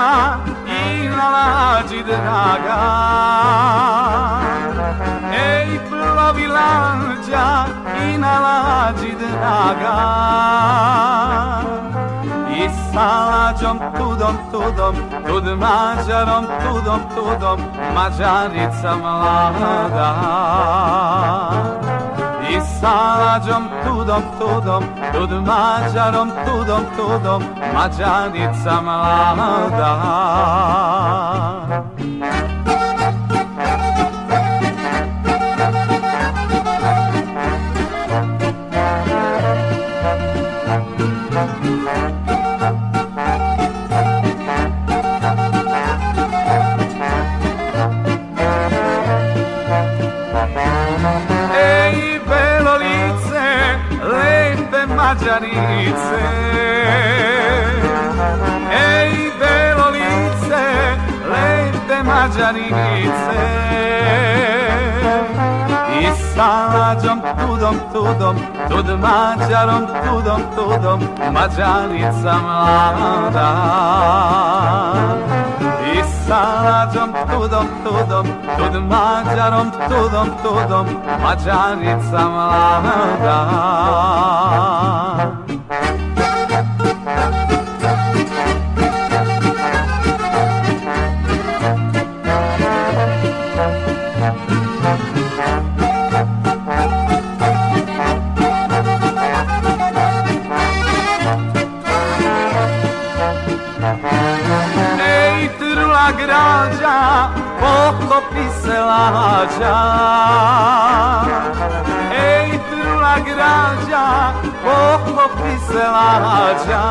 moja divna lađi draga Ej plavi lađa i na lađi draga I sa lađom tudom tudom Tud mađarom tudom tudom Mađarica mlada I salađom tudom, tudom, tud mađarom, tudom, tudom, mađanica mlada. žarice Ej, belo lice, lepe mađarice I sađom tudom, tudom, tud mađarom, tudom, tudom Mađarica mlada Saracom, tudom, tudom, tud Magyarom, tudom, tudom, Magyaricam lada. selača Ej, trula građa, pokopi selača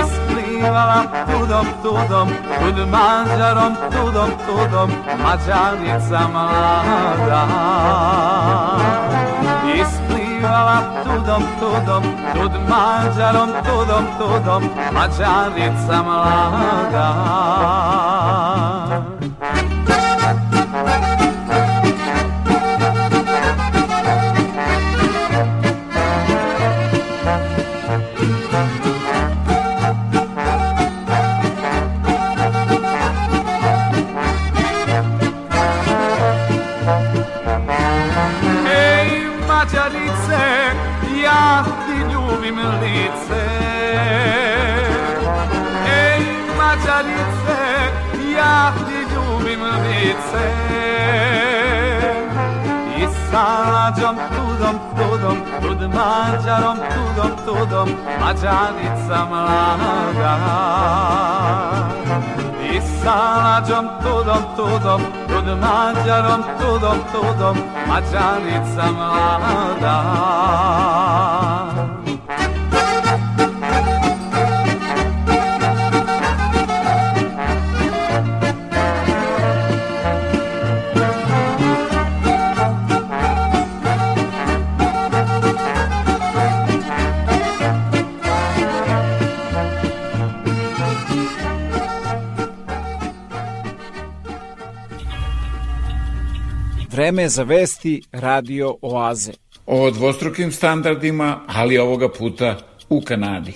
Isplivala tudom, tudom, tud mađarom, tudom, tudom Mađarica mlada Isplivala tudom, tudom, tud mađarom, tudom, tudom Mađarica mlada macarnice Ej macarnice, ja ti ljubim lice I sađam tudom, tudom, tud mađarom, tudom, tudom Mađanica mlada I sađam tudom, tudom, tud mađarom, tudom, tudom Mađanica mlada Vreme za vesti Radio Oaze. O dvostrukim standardima, ali ovoga puta u Kanadi.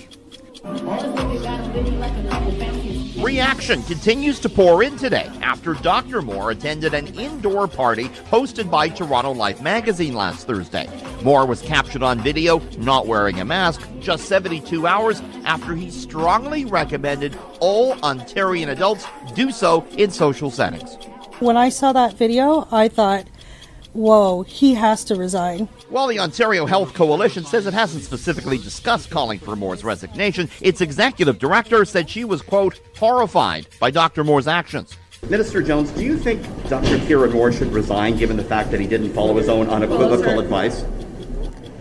Reaction continues to pour in today after Dr. Moore attended an indoor party hosted by Toronto Life magazine last Thursday. Moore was captured on video not wearing a mask just 72 hours after he strongly recommended all Ontarian adults do so in social settings. When I saw that video, I thought, whoa, he has to resign. While the Ontario Health Coalition says it hasn't specifically discussed calling for Moore's resignation, its executive director said she was, quote, horrified by Dr. Moore's actions. Minister Jones, do you think Dr. Kieran Moore should resign given the fact that he didn't follow his own unequivocal advice?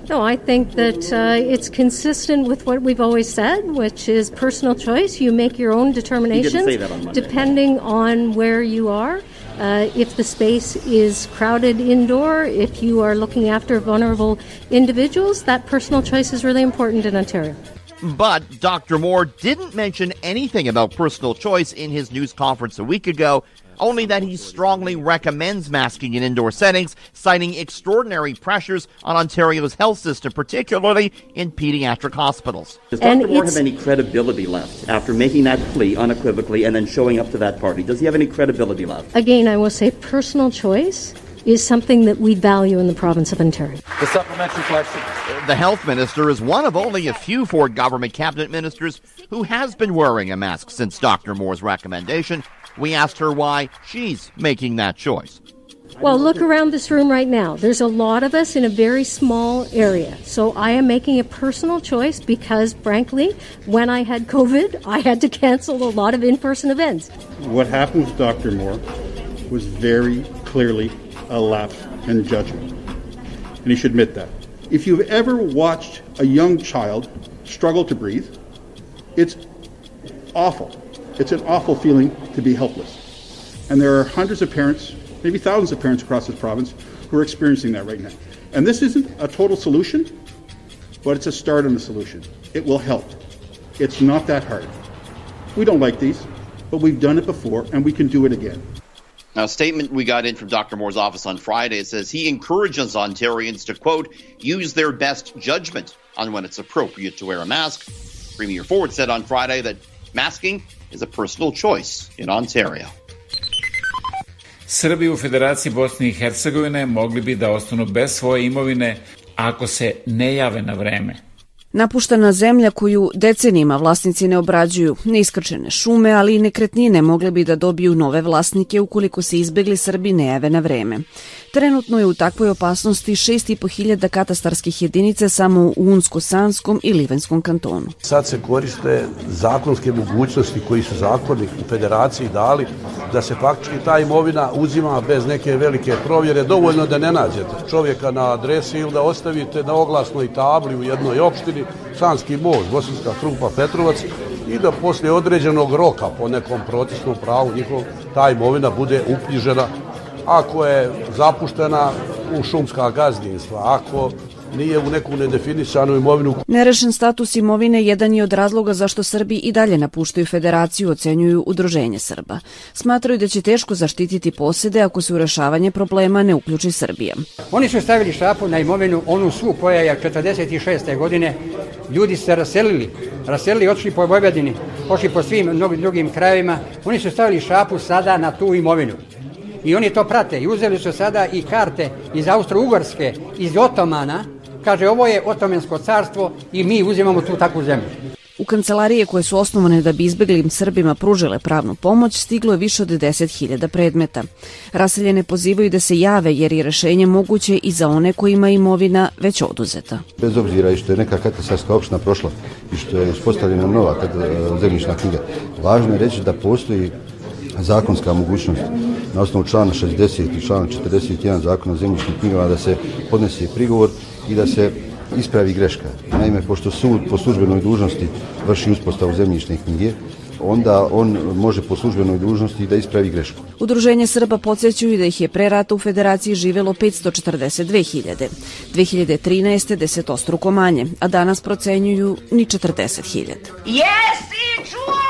No, I think that uh, it's consistent with what we've always said, which is personal choice. You make your own determinations on depending on where you are. Uh, if the space is crowded indoor, if you are looking after vulnerable individuals, that personal choice is really important in Ontario. But Dr. Moore didn't mention anything about personal choice in his news conference a week ago only that he strongly recommends masking in indoor settings, citing extraordinary pressures on Ontario's health system, particularly in pediatric hospitals. Does Dr. And Moore have any credibility left after making that plea unequivocally and then showing up to that party? Does he have any credibility left? Again, I will say personal choice is something that we value in the province of Ontario. The supplementary question. The health minister is one of only a few Ford government cabinet ministers who has been wearing a mask since Dr. Moore's recommendation we asked her why she's making that choice. Well, look around this room right now. There's a lot of us in a very small area. So I am making a personal choice because, frankly, when I had COVID, I had to cancel a lot of in person events. What happened with Dr. Moore was very clearly a lapse in judgment. And he should admit that. If you've ever watched a young child struggle to breathe, it's awful. It's an awful feeling to be helpless. And there are hundreds of parents, maybe thousands of parents across this province who are experiencing that right now. And this isn't a total solution, but it's a start on the solution. It will help. It's not that hard. We don't like these, but we've done it before and we can do it again. Now, a statement we got in from Dr. Moore's office on Friday says he encourages Ontarians to, quote, use their best judgment on when it's appropriate to wear a mask. Premier Ford said on Friday that Masking is a personal choice in Ontario. Srbi u Federaciji Bosne i Hercegovine mogli bi da ostanu bez svoje imovine ako se ne jave na vreme. Napuštena zemlja koju decenijima vlasnici ne obrađuju, neiskrčene šume, ali i nekretnine mogle bi da dobiju nove vlasnike ukoliko se izbegli Srbi ne jave na vreme. Trenutno je u takvoj opasnosti 6.500 katastarskih jedinica samo u Unsko-Sanskom i Livenskom kantonu. Sad se koriste zakonske mogućnosti koji su zakoni u federaciji dali da se faktički ta imovina uzima bez neke velike provjere, dovoljno da ne nađete čovjeka na adresi ili da ostavite na oglasnoj tabli u jednoj opštini Sanski most, Bosanska krupa Petrovac i da posle određenog roka po nekom protisnom pravu njihov ta imovina bude uknjižena ako je zapuštena u šumska gazdinstva, ako nije u neku nedefinisanu imovinu. Nerešen status imovine jedan je od razloga zašto Srbi i dalje napuštaju federaciju, ocenjuju Udruženje Srba. Smatraju da će teško zaštititi posede ako se u rešavanje problema ne uključi Srbija. Oni su stavili šapu na imovinu onu svu koja je 46. godine ljudi se raselili, raselili, otišli po Vojvodini, otišli po svim mnogim drugim krajevima. Oni su stavili šapu sada na tu imovinu. I oni to prate i uzeli su sada i karte iz Austro-Ugarske, iz Otomana, kaže ovo je Otomansko carstvo i mi uzimamo tu takvu zemlju. U kancelarije koje su osnovane da bi izbeglim Srbima pružile pravnu pomoć stiglo je više od 10.000 predmeta. Raseljene pozivaju da se jave jer je rešenje moguće i za one kojima imovina već oduzeta. Bez obzira i što je neka katastarska opština prošla i što je uspostavljena nova zemljišna knjiga, važno je reći da postoji zakonska mogućnost na osnovu člana 60 i člana 41 zakona o zemljišnim knjigama da se podnese prigovor i da se ispravi greška. Naime, pošto sud po službenoj dužnosti vrši uspostavu zemljišne knjige, onda on može po službenoj dužnosti da ispravi grešku. Udruženje Srba podsjećuju da ih je pre rata u federaciji živelo 542.000. 2013. desetostruko manje, a danas procenjuju ni 40.000. Jesi čuo?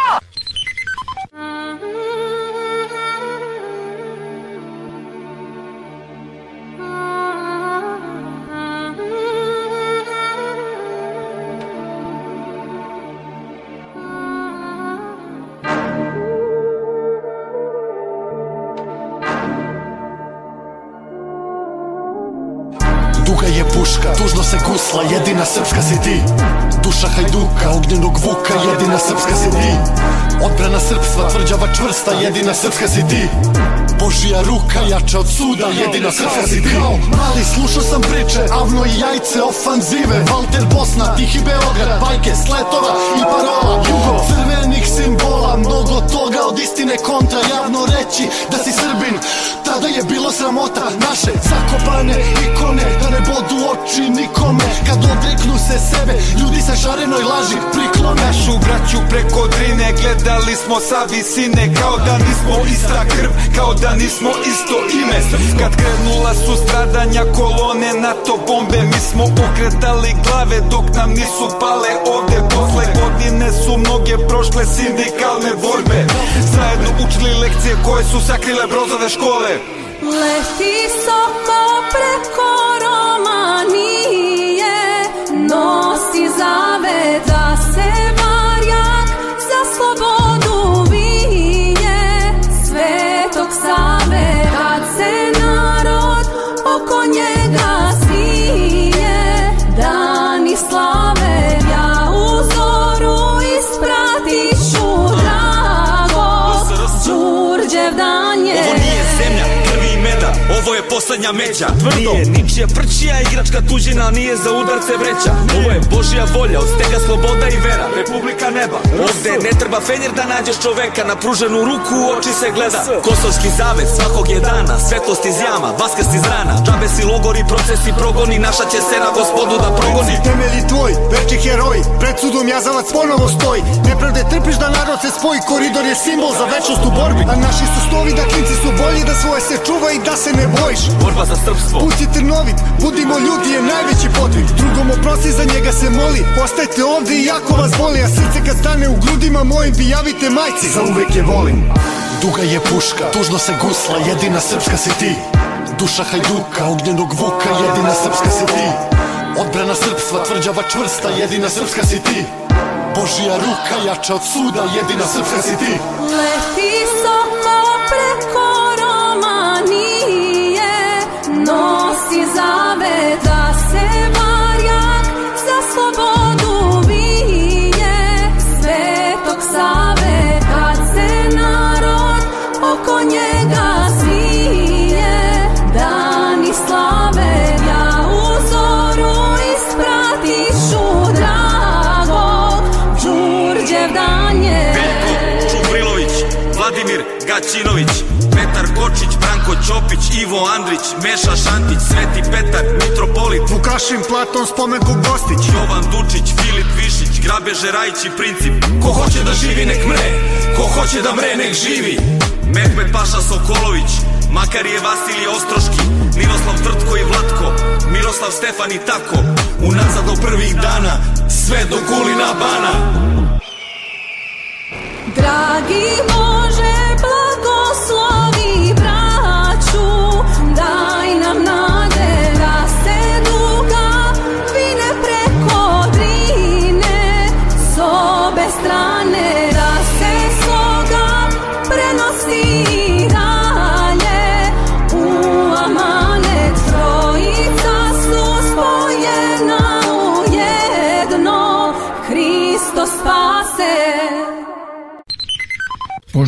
Mm-hmm. se gusla, jedina srpska si ti Duša hajduka, ognjenog vuka, jedina srpska si ti Odbrana srpstva, tvrđava čvrsta, jedina srpska si ti Božija ruka jača od suda, jedina srpska si ti Mali slušao sam priče, avno i jajce, ofanzive Valter Bosna, Tihi Beograd, bajke, sletova i parola Jugo, crvenih simbola, mnogo toga od istine kontra Javno reći da si Srbin, tada je bilo sramota Naše zakopane ikone, da ne bodu oči niko nikome Kad odreknu se sebe, ljudi sa šarenoj laži priklone Našu braću preko drine gledali smo sa visine Kao da nismo ista krv, kao da nismo isto ime Kad krenula su stradanja kolone NATO bombe Mi smo okretali glave dok nam nisu pale ovde Posle godine su mnoge prošle sindikalne borbe Zajedno učili lekcije koje su sakrile brozove škole Leti samo preko nosi zaveda последња меѓа Тврдо, ничија прчија играчка тужина Ние за удар се вреќа Ово е Божија волја, од стега слобода и вера Република неба Овде не треба фенер да најдеш човека На пружену руку очи се гледа Косовски завет сваког е дана Светлост из јама, васкас из рана Джабе си логори, процеси прогони Наша ќе сена господу да прогони Темели твој, вечи херој Пред судом јазавац поново стој Неправде трпиш да народ се спои Коридор е символ за вечност у борби А наши стови да клинци су волји Да своје се чува и да се не боиш borba za srpstvo Pustite novit, budimo ljudi je najveći podvig Drugom oprosti za njega se moli Ostajte ovde i jako vas voli A srce kad stane u grudima mojim bi javite majci Za uvek je volim Duga je puška, tužno se gusla Jedina srpska si ti Duša hajduka, ognjenog vuka Jedina srpska si ti Odbrana srpstva, tvrđava čvrsta Jedina srpska si ti Božija ruka jača od suda, jedina srpska si ti Leti Momir Gaćinović Petar Kočić, Branko Ćopić, Ivo Andrić, Meša Šantić, Sveti Petar, Mitropolit, Vukašin Platon, Spomenku Gostić, Jovan Dučić, Filip Višić, Grabeže Rajić i Princip. Ko hoće da živi nek mre, ko hoće da mre nek živi. Mehmet Paša Sokolović, Makar je Vasilije Ostroški, Miroslav Trtko i Vlatko, Miroslav Stefan i tako, unazad do prvih dana, sve do kulina bana. Dragi moj,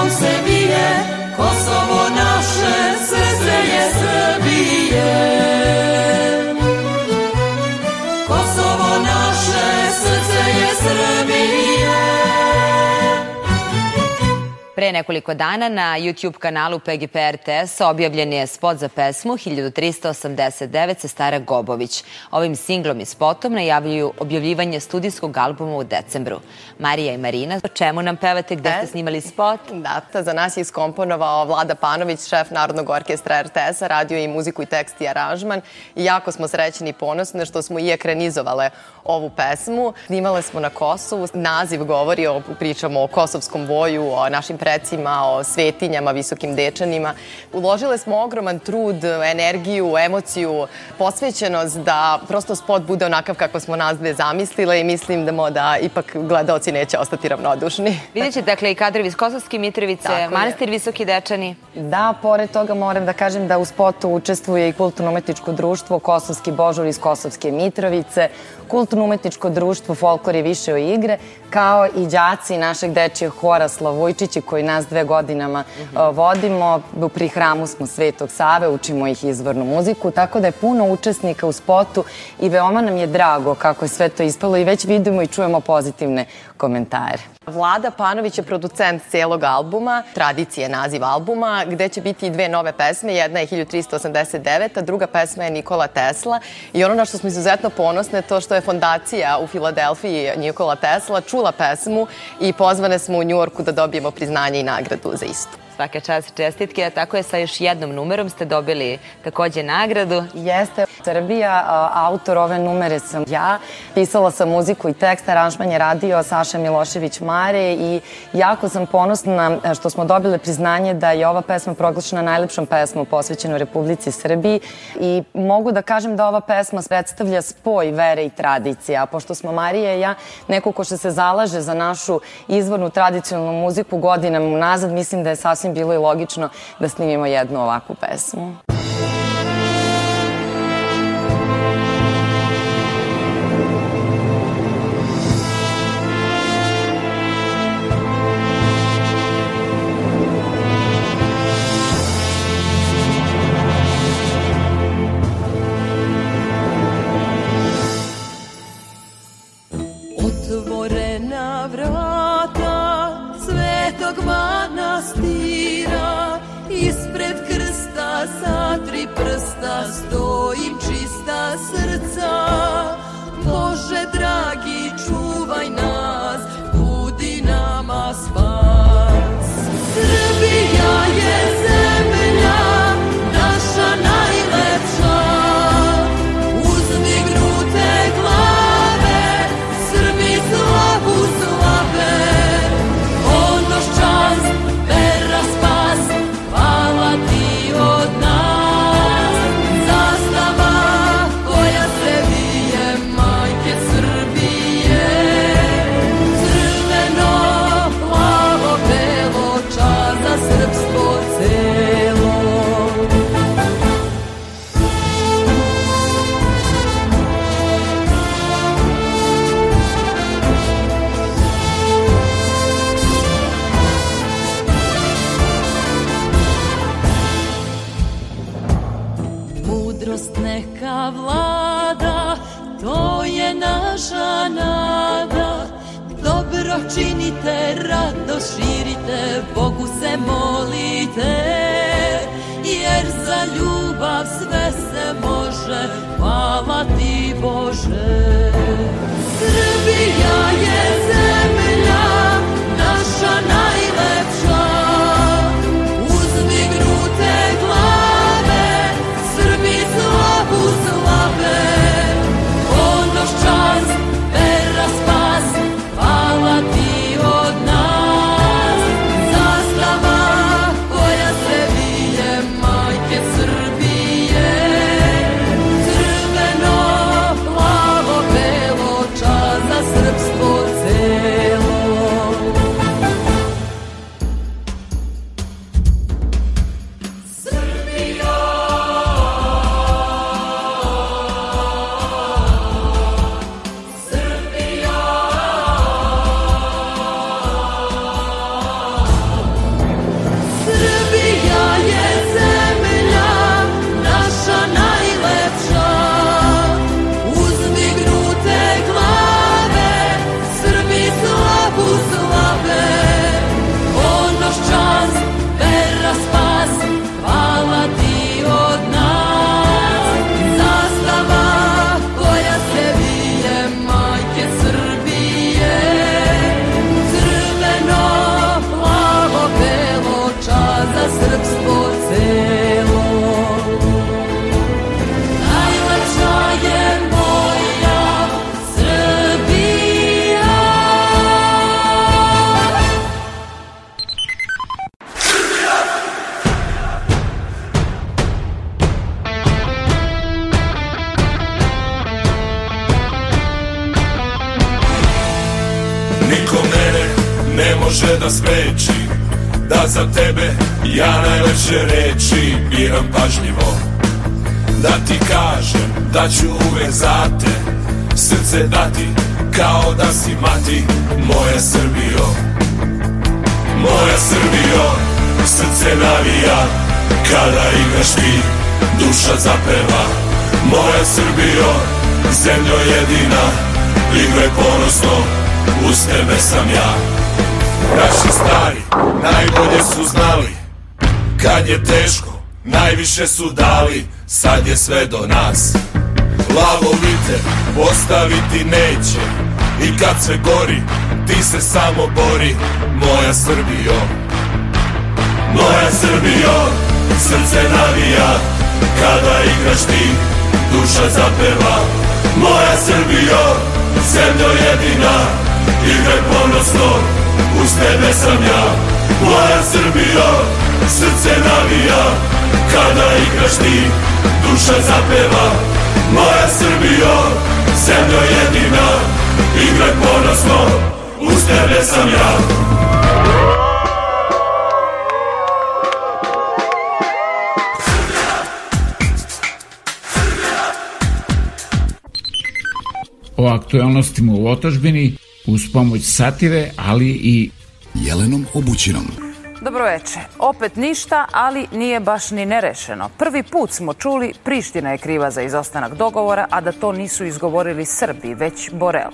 conseguiré nekoliko dana na YouTube kanalu PGP RTS objavljen je spot za pesmu 1389 sa Stara Gobović. Ovim singlom i spotom najavljuju objavljivanje studijskog albuma u decembru. Marija i Marina, o čemu nam pevate, gde ste e, snimali spot? Da, ta za nas je iskomponovao Vlada Panović, šef Narodnog orkestra rts radio i muziku i tekst i aranžman. I jako smo srećni i ponosni što smo i ekranizovale ovu pesmu. Snimale smo na Kosovu. Naziv govori o, pričamo o kosovskom voju, o našim predstavima dečacima, o svetinjama, visokim dečanima. Uložile smo ogroman trud, energiju, emociju, posvećenost da prosto spot bude onakav kako smo nas dve zamislile i mislim da moda ipak gledaoci neće ostati ravnodušni. Vidjet ćete, dakle, i kadrovi iz Kosovske Mitrovice, Tako Manastir je. Visoki Dečani. Da, pored toga moram da kažem da u spotu učestvuje i kulturno-umetničko društvo Kosovski Božor iz Kosovske Mitrovice, kulturno-umetničko društvo Folklor je više o igre, kao i đaci našeg dečijeg hora Slavojčići koji nas dve godinama mhm. uh, vodimo. Pri hramu smo Svetog Save, učimo ih izvornu muziku, tako da je puno učesnika u spotu i veoma nam je drago kako je sve to ispalo i već vidimo i čujemo pozitivne komentare. Vlada Panović je producent celog albuma, tradicije naziva albuma, gde će biti dve nove pesme, jedna je 1389, a druga pesma je Nikola Tesla i ono na što smo izuzetno ponosne to što je fondacija u Filadelfiji Nikola Tesla čula pesmu i pozvane smo u Njorku da dobijemo priznanje i nagradu za istu svaka čast čestitke, a tako je sa još jednom numerom ste dobili takođe nagradu. Jeste, Srbija, autor ove numere sam ja. Pisala sam muziku i tekst, aranžman je radio Saša Milošević Mare i jako sam ponosna što smo dobile priznanje da je ova pesma proglašena najlepšom pesmom posvećenu Republici Srbiji i mogu da kažem da ova pesma predstavlja spoj vere i tradicije, a pošto smo Marija i ja neko ko što se zalaže za našu izvornu tradicionalnu muziku godinama unazad, mislim da je sasvim mislim bilo i logično da snimimo jednu ovakvu pesmu. se dati Kao da si mati Moja Srbijo Moja Srbijo Srce navija Kada igraš ti Duša zapeva Moja Srbijo Zemljo jedina Igre ponosno Uz tebe sam ja Naši stari Najbolje su znali Kad je teško Najviše su dali Sad je sve do nas Plavo lice postaviti neće I kad sve gori, ti se samo bori Moja Srbijo Moja Srbijo, srce navija Kada igraš ti, duša zapeva Moja Srbijo, zemljo jedina Igraj ponosno, uz tebe sam ja Moja Srbijo, srce navija Kada igraš ti, duša zapeva Moja Srbijo, zemljo jedina Igraj ponosno, uz tebe sam ja o aktuelnostima u otažbini uz pomoć satire, ali i Jelenom Obućinom. Dobroveče. Opet ništa, ali nije baš ni nerešeno. Prvi put smo čuli Priština je kriva za izostanak dogovora, a da to nisu izgovorili Srbi, već Borel.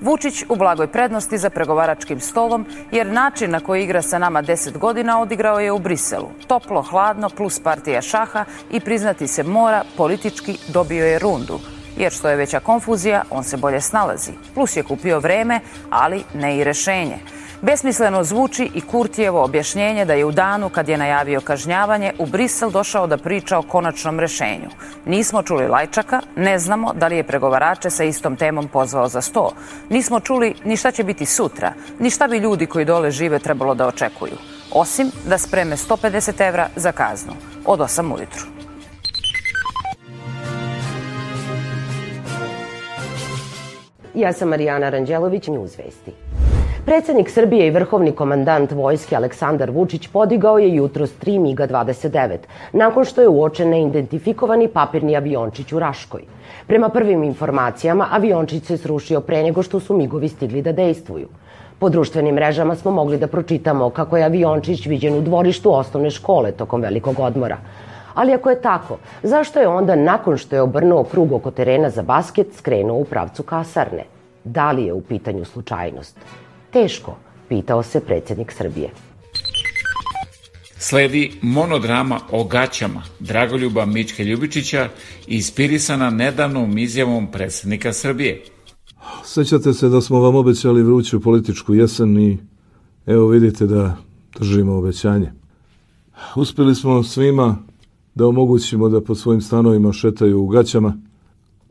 Vučić u blagoj prednosti za pregovaračkim stolom, jer način na koji igra sa nama 10 godina odigrao je u Briselu. Toplo, hladno, plus partija šaha i priznati se mora, politički dobio je rundu. Jer što je veća konfuzija, on se bolje snalazi. Plus je kupio vreme, ali ne i rešenje. Besmisleno zvuči i Kurtijevo objašnjenje da je u danu kad je najavio kažnjavanje u Brisel došao da priča o konačnom rešenju. Nismo čuli Lajčaka, ne znamo da li je pregovarače sa istom temom pozvao za sto. Nismo čuli ni šta će biti sutra, ni šta bi ljudi koji dole žive trebalo da očekuju. Osim da spreme 150 evra za kaznu od 8 ujutru. Ja sam Marijana Ranđelović, Newsvesti. Predsednik Srbije i vrhovni komandant vojske Aleksandar Vučić podigao je jutro s 3 MiGa-29, nakon što je uočen neidentifikovani papirni aviončić u Raškoj. Prema prvim informacijama, aviončić se srušio pre nego što su MiGovi stigli da dejstvuju. Po društvenim mrežama smo mogli da pročitamo kako je aviončić viđen u dvorištu osnovne škole tokom velikog odmora. Ali ako je tako, zašto je onda nakon što je obrnuo krug oko terena za basket skrenuo u pravcu kasarne? Da li je u pitanju slučajnost? teško, pitao se predsednik Srbije. Sledi monodrama o gaćama Dragoljuba Mičke Ljubičića inspirisana nedavnom izjavom predsednika Srbije. Sećate se da smo vam obećali vruću političku jesen i evo vidite da držimo obećanje. Uspeli smo svima da omogućimo da po svojim stanovima šetaju u gaćama,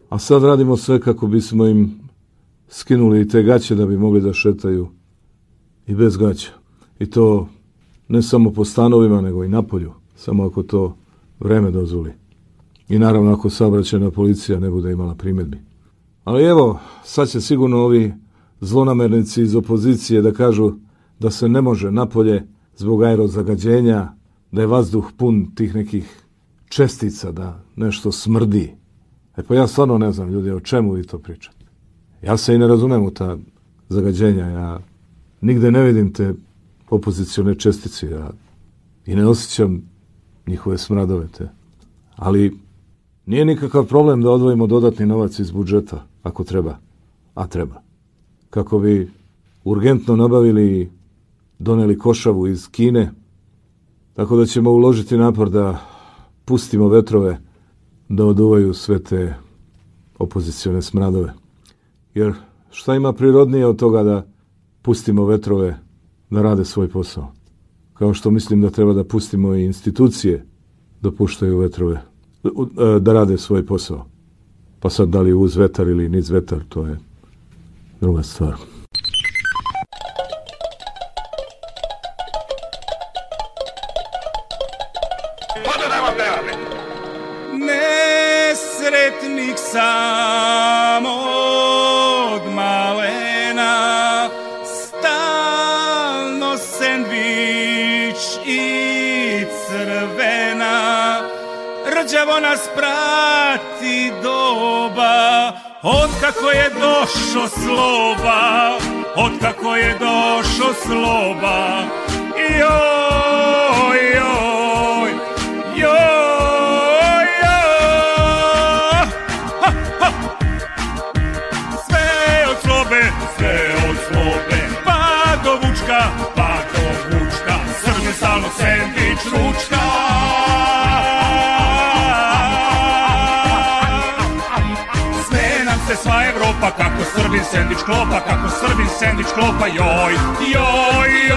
a sad radimo sve kako bismo im skinuli i te gaće da bi mogli da šetaju i bez gaća. I to ne samo po stanovima, nego i napolju, samo ako to vreme dozvoli. I naravno ako saobraćajna policija ne bude imala primedbi. Ali evo, sad će sigurno ovi zlonamernici iz opozicije da kažu da se ne može napolje zbog aerozagađenja, da je vazduh pun tih nekih čestica, da nešto smrdi. E pa ja stvarno ne znam, ljudi, o čemu vi to pričate? Ja se i ne razumem u ta zagađenja, ja nigde ne vidim te opozicione čestice, ja i ne osjećam njihove smradove te. Ali nije nikakav problem da odvojimo dodatni novac iz budžeta, ako treba, a treba. Kako bi urgentno nabavili i doneli košavu iz Kine, tako da ćemo uložiti napor da pustimo vetrove da oduvaju sve te opozicione smradove. Jer šta ima prirodnije od toga da pustimo vetrove da rade svoj posao? Kao što mislim da treba da pustimo i institucije da puštaju vetrove, e, da rade svoj posao. Pa sad da li uz vetar ili niz vetar, to je druga stvar. Nesretnik sam tvrđavo nas prati doba Od kako je došo sloba Od kako je došo sloba Joj, joj, joj, joj Sve od slobe, sve od slobe Pa do vučka, pa do vučka Srnje stalno sandvič ručka klopa, kako srbin sendvič klopa, kako srbin sendvič klopa, joj, joj, joj.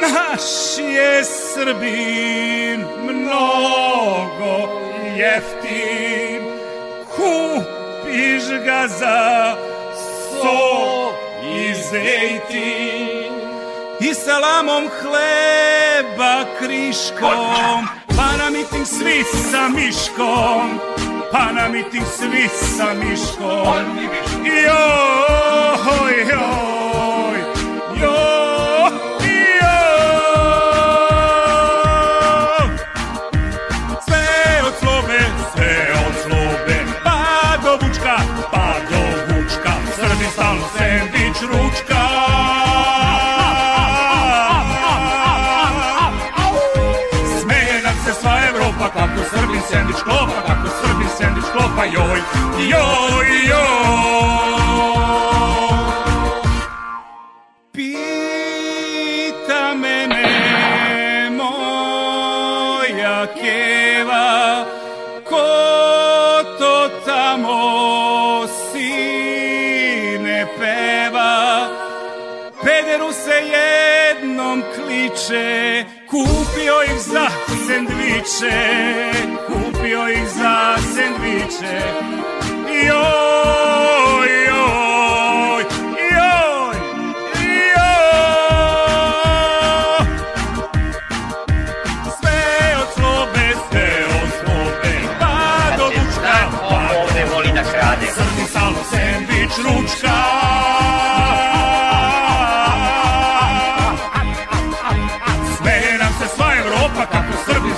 Naš je srbin mnogo jeftin, kupiš ga za sol i zejtin i salamom hleba kriškom. Pa na miting svi sa Miškom Pa na miting svi sa Miškom Joj, joj pa joj, joj, joj. Pita mene moja keva, ko to tamo sine peva, pederu se jednom kliče, kupio ih za sendviče kupio ih za sendviče. Joj, joj, joj, joj. Sve od slobe, sve od slobe, pa do ručka. Pa ovde voli da krade. Srti salo, sendvič, ručka.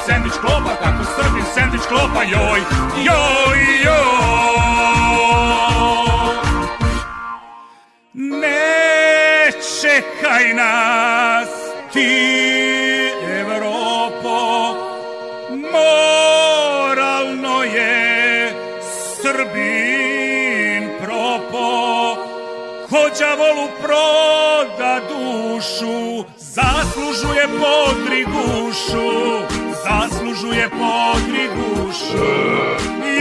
sandvič klopa, kako srbin sandvič klopa, joj, joj, joj. Ne čekaj nas ti, Evropo, moralno je srbin propo, hođavolu proda dušu, zaslužuje podri gušu zaslužuje podrigu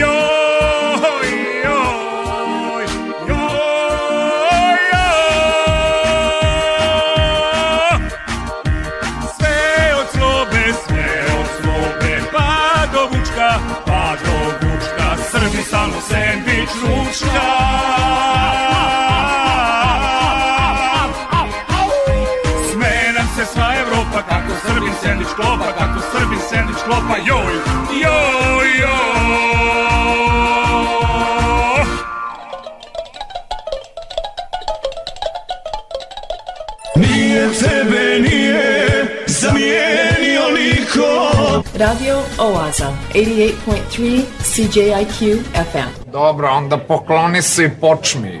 Joj, joj, joj, joj Sve od slobe, sve od slobe Pa do pa Srbi stalno sandvič ručka Sme nam se sva Evropa Kako Srbin sandvič klopa, Delić klopa, joj, joj, joj. Nije tebe, nije zamijenio niko. Radio Oaza, 88.3 CJIQ FM. Dobro, onda pokloni se i počmi.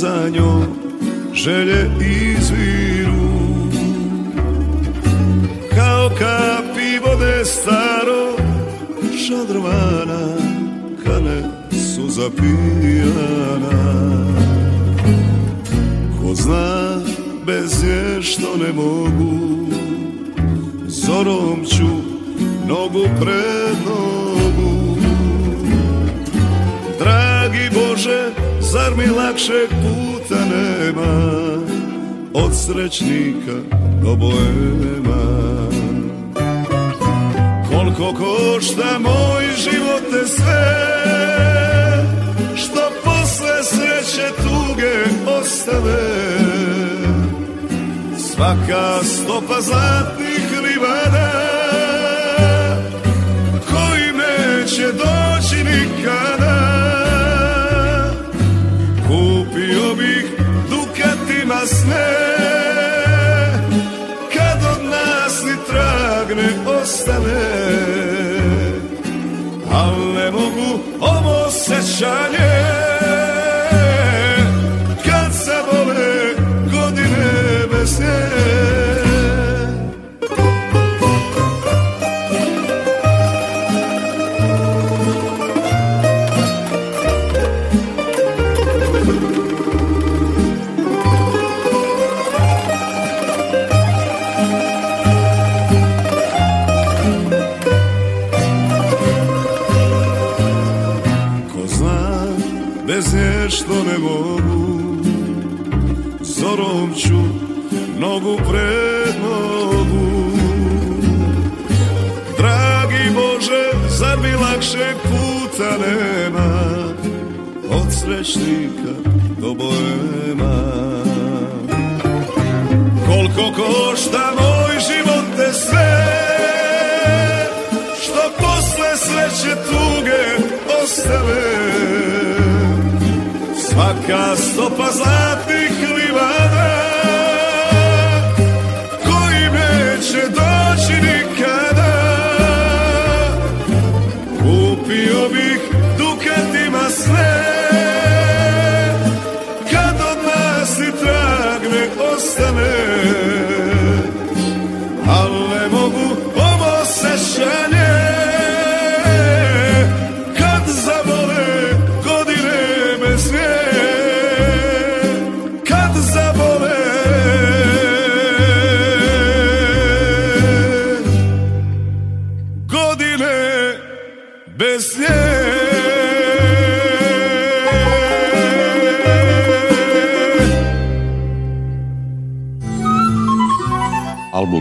za njom želje izviru Kao kapi vode staro šadrovana Kane su zapijana Ko zna bez nje što ne mogu Zorom ću nogu pred nogu Dragi Bože, Zar mi lakšeg puta nema Od srećnika do bojema Koliko košta moj život te sve Što posle sreće tuge ostave Svaka stopa zlatnih livada Koji neće doći nikada kasne Kad od nas ni trag ne ostane Al ne mogu ovo sećanje što ne mogu Zorom ću nogu pred nogu Dragi Bože, zar mi lakšeg puta nema Od srećnika do bojema Koliko košta moj život te sve Što posle sreće tuge ostave часто позатих ливанах.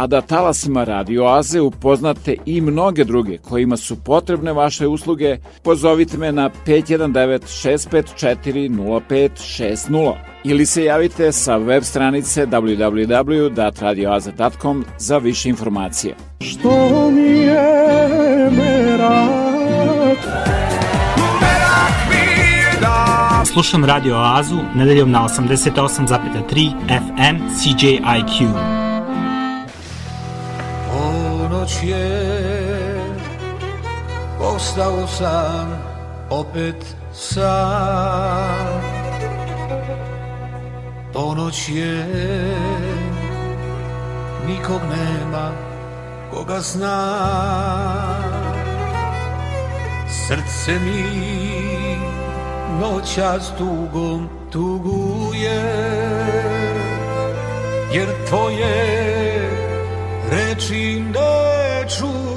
a da talasima radioaze upoznate i mnoge druge kojima su potrebne vaše usluge, pozovite me na 519-654-0560 ili se javite sa web stranice www.radioaze.com za više informacije. Što mi je merak? Merak mi je da... Slušam Radio Azu nedeljom na 88,3 FM CJIQ. noć je Ostao sam opet sam Ponoć je Nikog nema koga zna Srce mi noća s tugom tuguje Jer tvoje reči noć true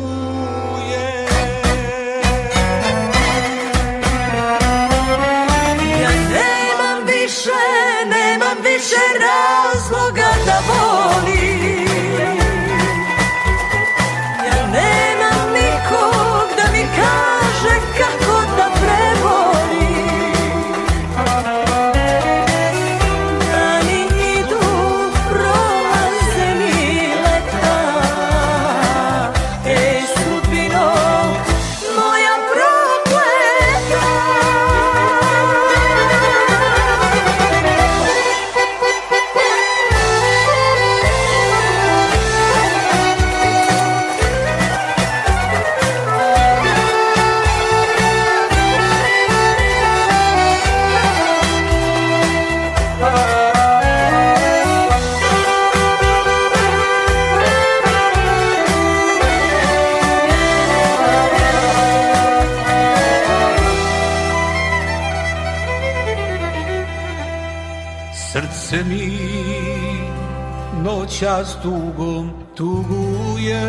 Ojca z tługą tługuje,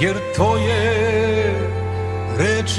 jer to je reč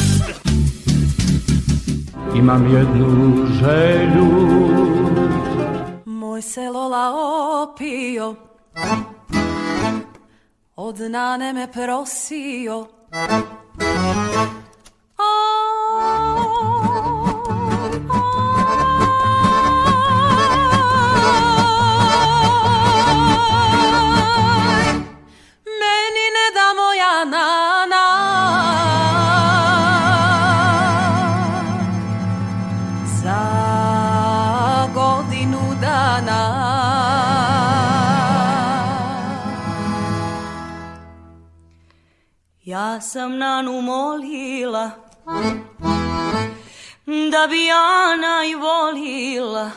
imam jednu želju Moj se Lola opio Od nane me prosio A Pa sam Nanu molila Da bi ja najvolila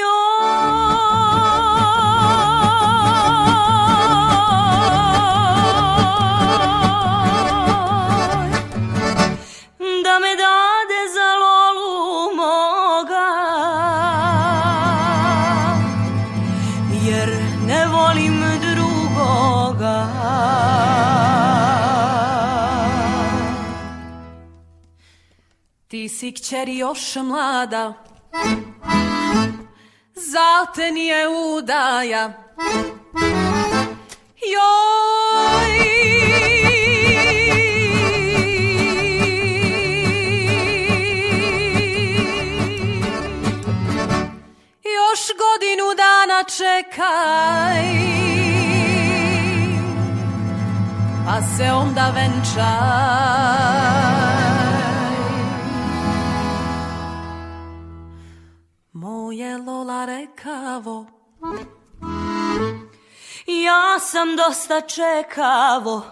Joj si kćeri još mlada, zate nije udaja. Joj, još godinu dana čekaj. pa se onda venčaj. Moje lare kavo Ja sam dosta čekavo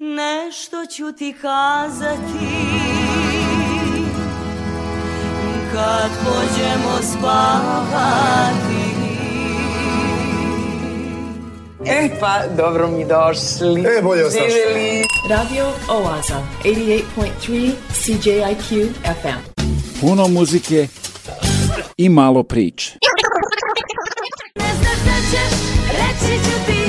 Nešto ću ti kazat kad pođemo spavati E pa, dobro mi došli. E, bolje vas Radio Oaza, 88.3 CJIQ FM. Puno muzike i malo priče. Ne znaš da ćeš, reći ću ti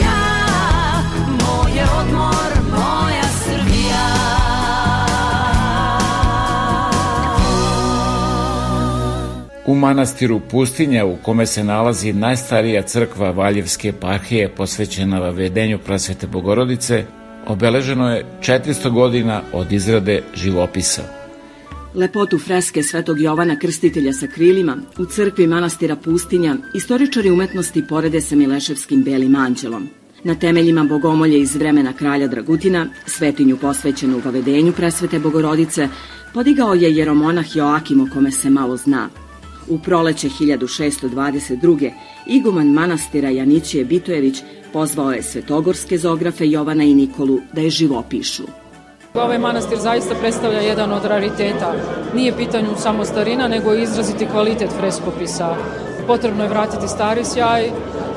U manastiru Pustinja, u kome se nalazi najstarija crkva Valjevske eparhije posvećena vavedenju prosvete Bogorodice, obeleženo je 400 godina od izrade živopisa. Lepotu freske Svetog Jovana Krstitelja sa krilima u crkvi manastira Pustinja istoričari umetnosti porede sa Mileševskim belim anđelom. Na temeljima bogomolje iz vremena kralja Dragutina, svetinju posvećenu vavedenju presvete Bogorodice, podigao je jeromonah Joakim o kome se malo zna – U proleće 1622. iguman manastira Janićije Bitojević pozvao je svetogorske zografe Jovana i Nikolu da je živopišu. Ovaj manastir zaista predstavlja jedan od rariteta. Nije pitanju samo starina, nego i izraziti kvalitet freskopisa. Potrebno je vratiti stari sjaj,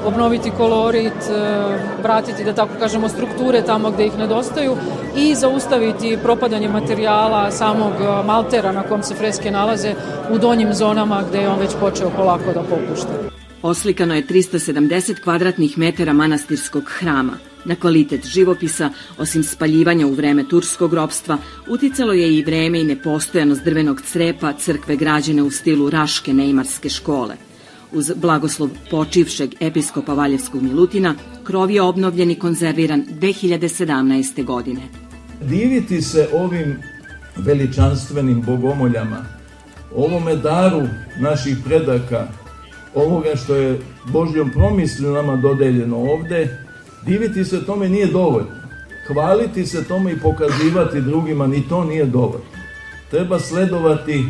obnoviti kolorit, e, vratiti, da tako kažemo, strukture tamo gde ih nedostaju i zaustaviti propadanje materijala samog e, maltera na kom se freske nalaze u donjim zonama gde je on već počeo polako da popušta. Oslikano je 370 kvadratnih metara manastirskog hrama. Na kvalitet živopisa, osim spaljivanja u vreme turskog robstva, uticalo je i vreme i nepostojanost drvenog crepa crkve građene u stilu Raške neimarske škole – uz blagoslov počivšeg episkopa Valjevskog Milutina, krov je obnovljen i konzerviran 2017. godine. Diviti se ovim veličanstvenim bogomoljama, ovome daru naših predaka, ovoga što je Božjom promislju nama dodeljeno ovde, diviti se tome nije dovoljno. Hvaliti se tome i pokazivati drugima, ni to nije dovoljno. Treba sledovati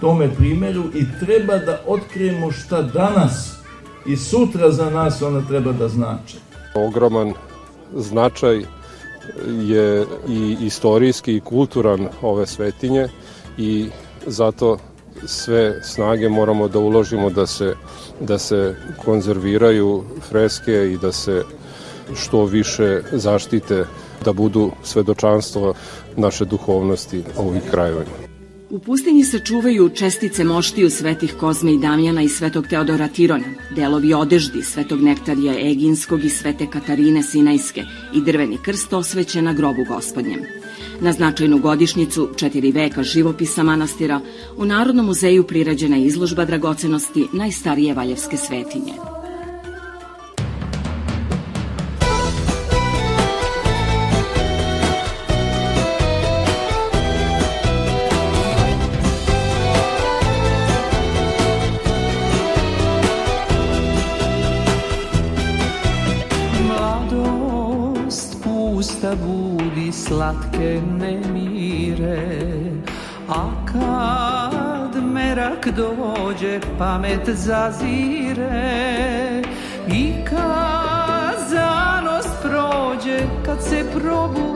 tome primjeru i treba da otkrijemo šta danas i sutra za nas ona treba da znače. Ogroman značaj je i istorijski i kulturan ove svetinje i zato sve snage moramo da uložimo da se, da se konzerviraju freske i da se što više zaštite da budu svedočanstvo naše duhovnosti ovih krajeva. U pustinji se čuvaju čestice moštiju svetih Kozme i Damjana i svetog Teodora Tirona, delovi odeždi svetog Nektarija Eginskog i svete Katarine Sinajske i drveni krst osvećen na grobu gospodnjem. Na značajnu godišnjicu četiri veka živopisa manastira u Narodnom muzeju prirađena je izložba dragocenosti najstarije valjevske svetinje. slatke nemire A kad merak dođe pamet zazire I kad zanos prođe kad se probudiš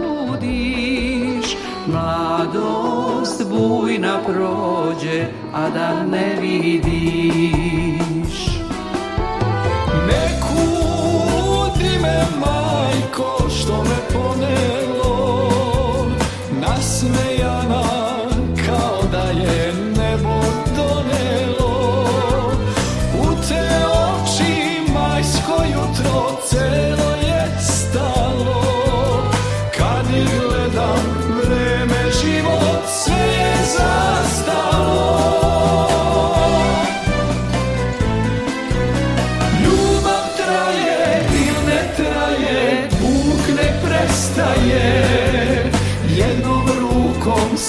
Mladost bujna prođe a da ne vidiš Nekud ti me Fascinating.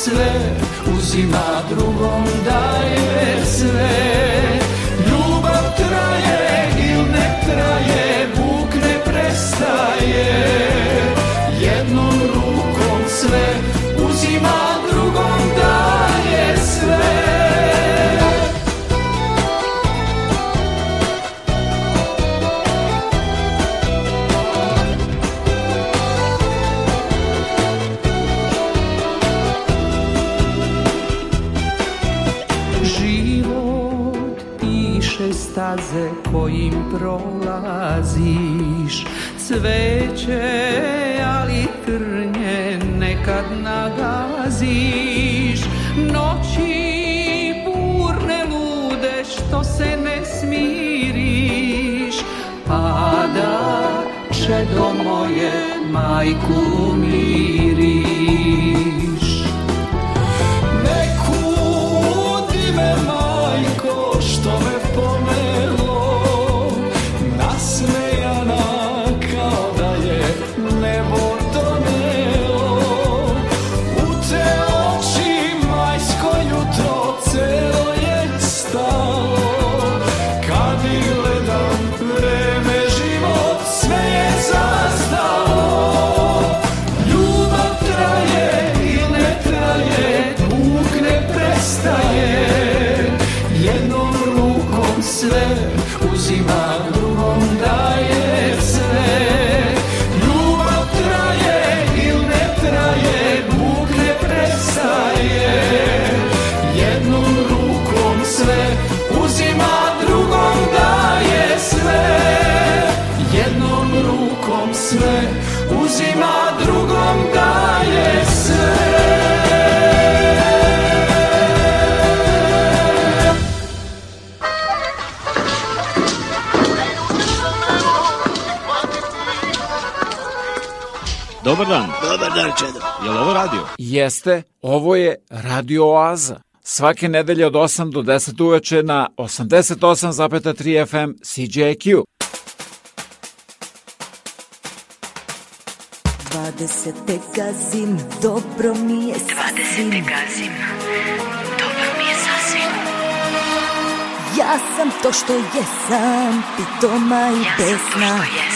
sve uzima drugo cveće, ali trnje nekad nagaziš. Noći burne lude što se ne smiriš, pada će moje majku miri. dobar dan. Dobar dan, Čedo. Je li ovo radio? Jeste, ovo je Radio Oaza. Svake nedelje od 8 do 10 uveče na 88,3 FM CJQ. 20. gazim, dobro mi je sasvim. 20. gazim, dobro mi je sasvim. Ja sam to što jesam, pitoma i besna. Ja sam to što jesam.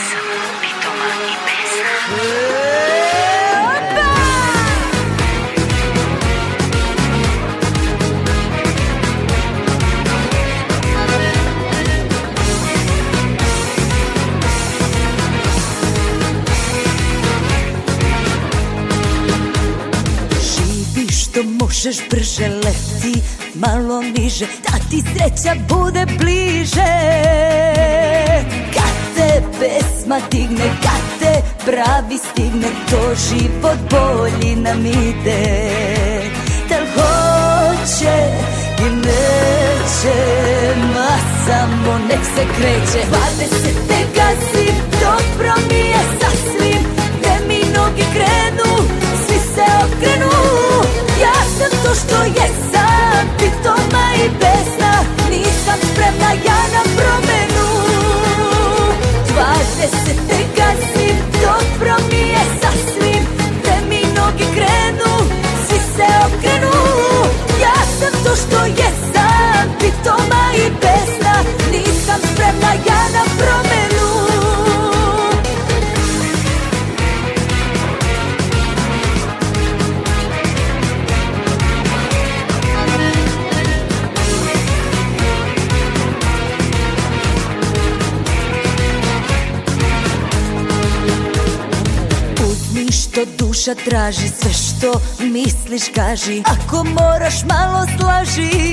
što možeš brže leti malo niže Da ti sreća bude bliže Kad te pesma digne, kad te pravi stigne To život bolji nam ide Da li hoće i neće Ma samo nek se kreće vade se te gazi, dobro mi je sasvim Gde mi noge krenu Zato što jesam pitoma i besna Nisam spremna ja na promenu Dvadesete gazim, dobro mi je sasvim Te mi nogi krenu, svi se okrenu Ja sam to što jesam, pitoma i besna Nisam spremna ja na promenu što duša traži Sve što misliš kaži Ako moraš malo slaži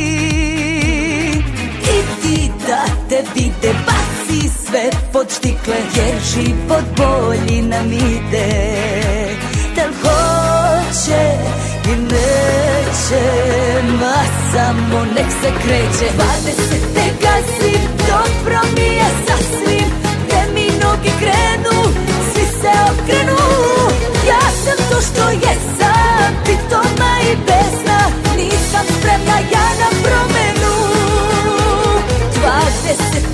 I ti da te vide Baci sve pod štikle Jer život bolji nam ide Dal hoće i neće Ma samo nek se kreće Dvadeset te gasi Dobro mi je sasvim Gde mi noge krenu Svi se okrenu to što jesam, pitoma i besna Nisam spremna ja na promenu Dvadeset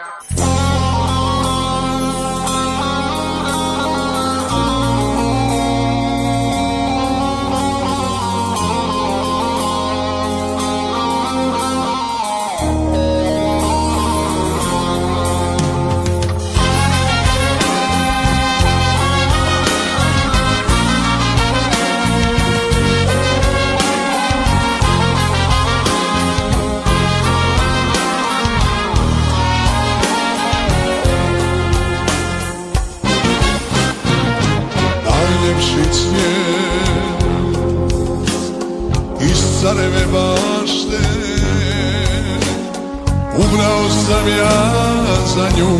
sanju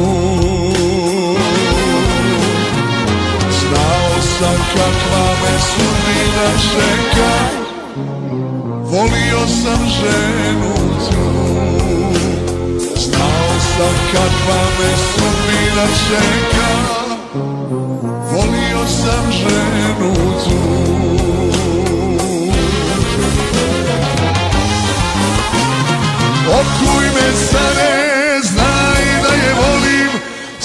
Znao sam kakva me sudbina čeka Volio sam ženu tju Znao sam kakva me sudbina čeka Volio sam ženu tju Okuj me sare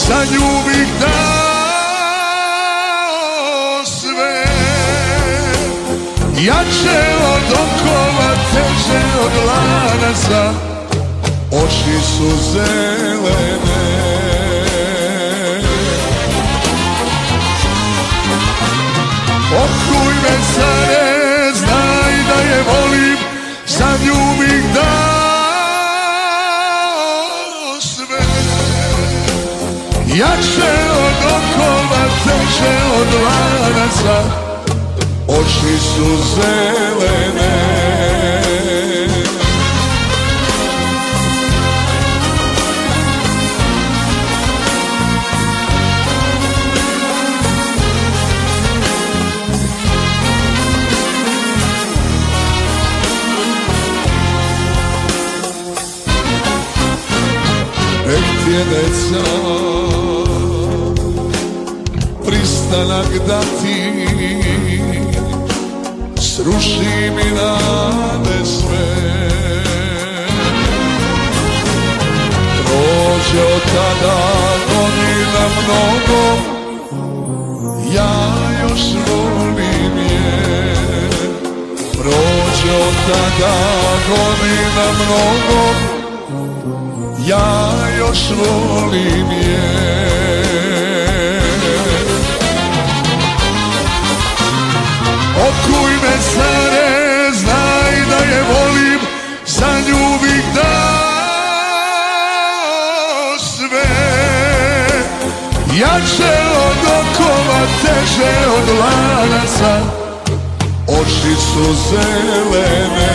za nju bih dao sve Jače od okova, teže od lanaca Oči su zelene Okuj me care, znaj da je volim Za nju bih dao Jače od okova, teže od lanaca Oči su zelene Nek ti je deca ostanak dati Sruši mi nade sve Prođe od tada godina mnogo Ja još volim je Prođe od tada godina mnogo Ja još volim je Jače od okova, teže od lanaca Oči su zelene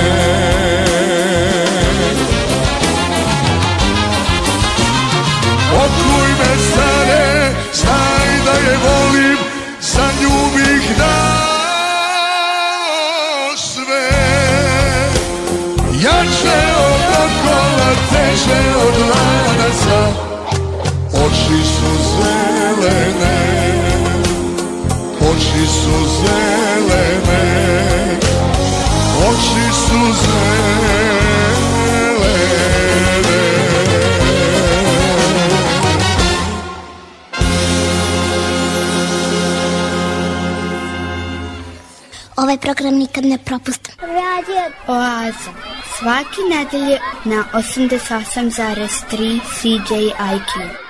Okuj me stare, znaj da je volim Za nju bih dao sve Jače od okova, teže od lanaca Oči su zelene Oči su zelene Oči su zelene Ovaj program nikad ne propustim. Radio Oaza. Svaki nedelje na 88,3 CJIQ.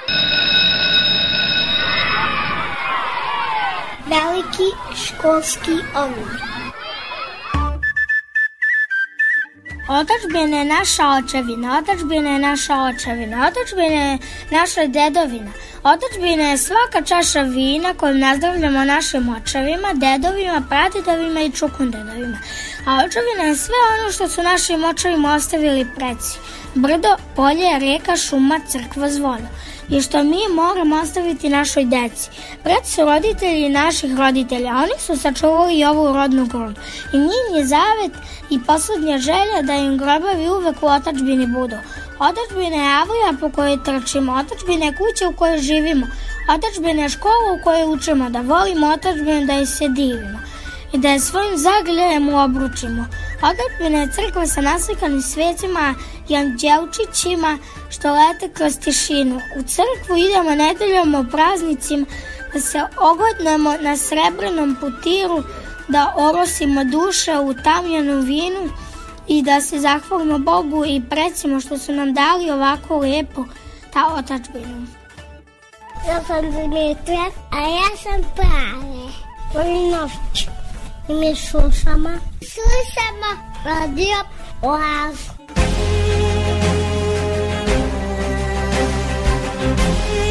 školski omor. Otačbina je naša očevina, otačbina je naša očevina, otačbina je naša dedovina. Otačbina je svaka čaša vina kojom nazdravljamo našim očevima, dedovima, pradedovima i čukundedovima. A očevina je sve ono što su našim očevima ostavili preci. Brdo, polje, reka, šuma, crkva, zvono i što mi moramo ostaviti našoj deci. Pred su roditelji naših roditelja, oni su sačuvali ovu rodnu grunu i njim je zavet i poslednja želja da im grobavi uvek u otačbini budu. Otačbina je avlija po kojoj trčimo, otačbina je kuća u kojoj živimo, otačbina je škola u kojoj učimo, da volimo otačbinu, da je se divimo i da je svojim zagledajem uobručimo. Odlepljena je crkva sa naslikanim svetima i anđelčićima što lete kroz tišinu. U crkvu idemo nedeljom o praznicima da se ogodnemo na srebrnom putiru, da orosimo duše u tamljenom vinu i da se zahvalimo Bogu i precimo što su nam dali ovako lepo ta otačbina. Ja sam Dimitra, a ja sam Prave. Volim noć. Είμαι σώσαμα. Σώσαμα. Ραδίο. Ωάζ. Thank you.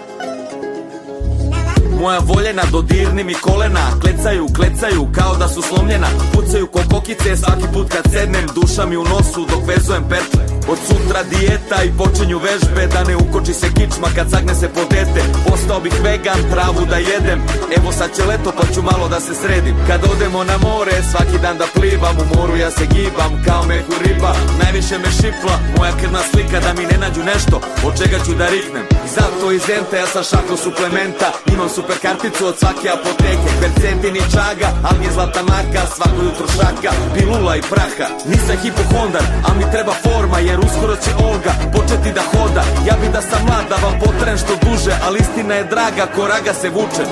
Moja voljena, dodirni mi kolena Klecaju, klecaju, kao da su slomljena Pucaju ko kokice svaki put kad sednem Duša mi u nosu dok vezujem pertle Od sutra dijeta i počinju vežbe Da ne ukoči se kičma kad zagne se po dete Postao bih vegan, travu da jedem Evo sad će leto pa ću malo da se sredim Kad odemo na more, svaki dan da plivam U moru ja se gibam kao mehu riba Najviše me šifla, moja krvna slika Da mi ne nađu nešto, od čega ću da riknem zato iz Ente ja sam šako suplementa Imam super karticu od svake apoteke Percenti ni čaga, ali mi je zlata maka Svako jutro šaka, pilula i praha Nisam hipohondar, a mi treba forma jer uskoro će Olga početi da hoda Ja bi da sam mlad da vam potrem što duže Ali istina je draga, koraga se vuče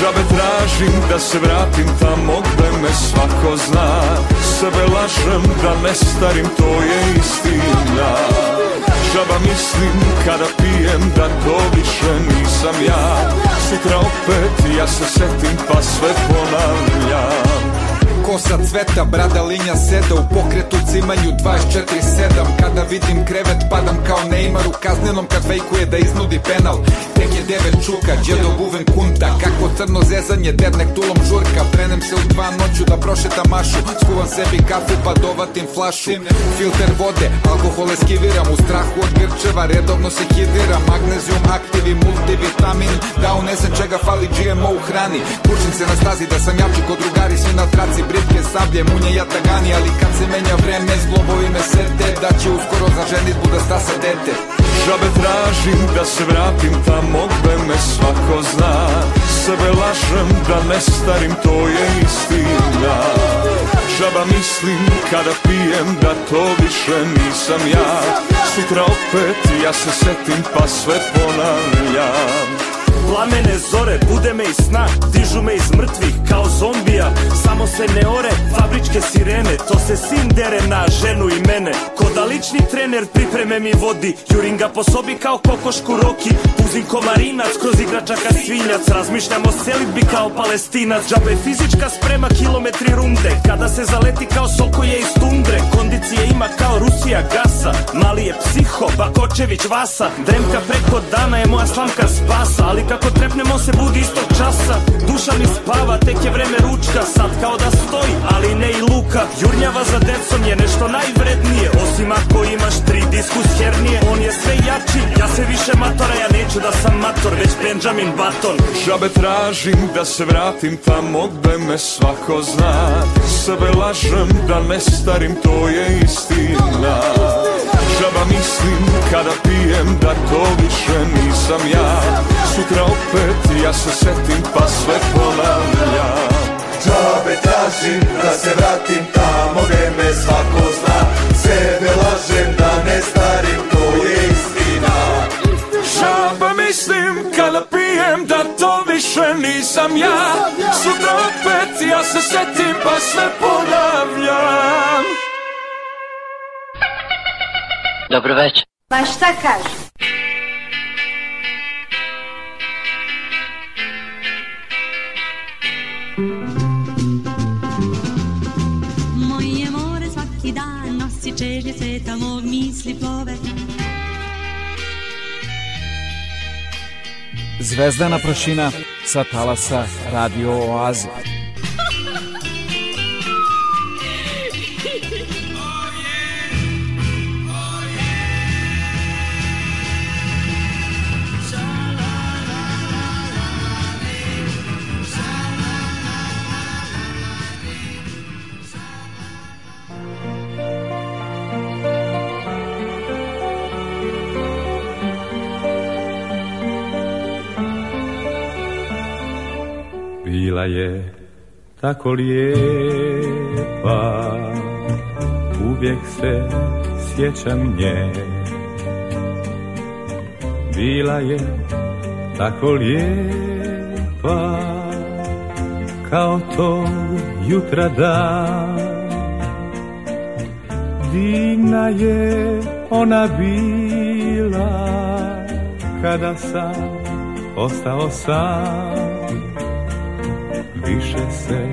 Žabe tražim da se vratim tamo gde me svako zna Sebe lažem da ne starim, to je istina Žaba mislim kada pijem da to više nisam ja sutra opet ja se setim pa sve ponavljam Kosa cveta, brada linja seda U pokretu cimanju 24-7 Kada vidim krevet padam kao Neymar U kaznenom kad fejkuje da iznudi penal Tek devet čuka Đedo buven kunta Kako crno zezanje dernek tulom žurka Prenem se u dva noću da prošetam mašu Skuvam sebi kafu pa dovatim flašu Filter vode, alkohol eskiviram U strahu od grčeva redovno se hidriram Magnezijum aktivi, multivitamin Da unesem čega fali GMO u hrani Kučim se na stazi da sam jači kod drugari Svi na traci, britke, sablje, munje, jatagani Ali kad se menja vreme, zglobovi me sete Da će uskoro za ženitbu da stasa dete Žabe tražim da se vratim tamo gde me svako zna Sebe lažem da ne starim, to je istina Žaba mislim kada pijem da to više nisam ja Sutra opet ja se setim pa sve ponavljam Plamene zore, bude me iz sna Dižu me iz mrtvih kao zombija Samo se ne ore, fabričke sirene To se sindere na ženu i mene Ko da lični trener pripreme mi vodi Jurim ga po sobi kao kokošku roki Puzim komarinac kroz igrača igračaka svinjac Razmišljam o selitbi kao palestinac Džabe fizička sprema kilometri runde Kada se zaleti kao sokoje iz tundre Kondicije ima kao Rusija gasa Mali je psiho, Bakočević vasa Dremka preko dana je moja slamka spasa Ali kako Kako trepnemo se budi istog časa Duša mi spava, tek je vreme ručka Sad kao da stoji, ali ne i luka Jurnjava za decom je nešto najvrednije Osim ako imaš tri diskus hernije On je sve jači, ja se više matora Ja neću da sam mator, već Benjamin Button Žabe tražim da se vratim tamo gde me svako zna Sebe lažem da ne starim, to je istina mislim kada pijem da to više nisam ja Sutra opet ja se setim pa sve ponavljam Džabe tražim da se vratim tamo gde me svako zna Sebe lažem da ne starim to je istina Džabe mislim kada pijem da to više nisam ja Sutra opet ja se setim pa sve ponavljam Dobro večer. Pa šta kažu? Moje more svaki dan nosi čežnje sveta mog misli plove. Zvezdana prašina sa talasa Radio Oaze. bila je tako lijepa Uvijek se sjećam nje Bila je tako lijepa Kao to jutra dan Divna je ona bila Kada sam ostao sam više se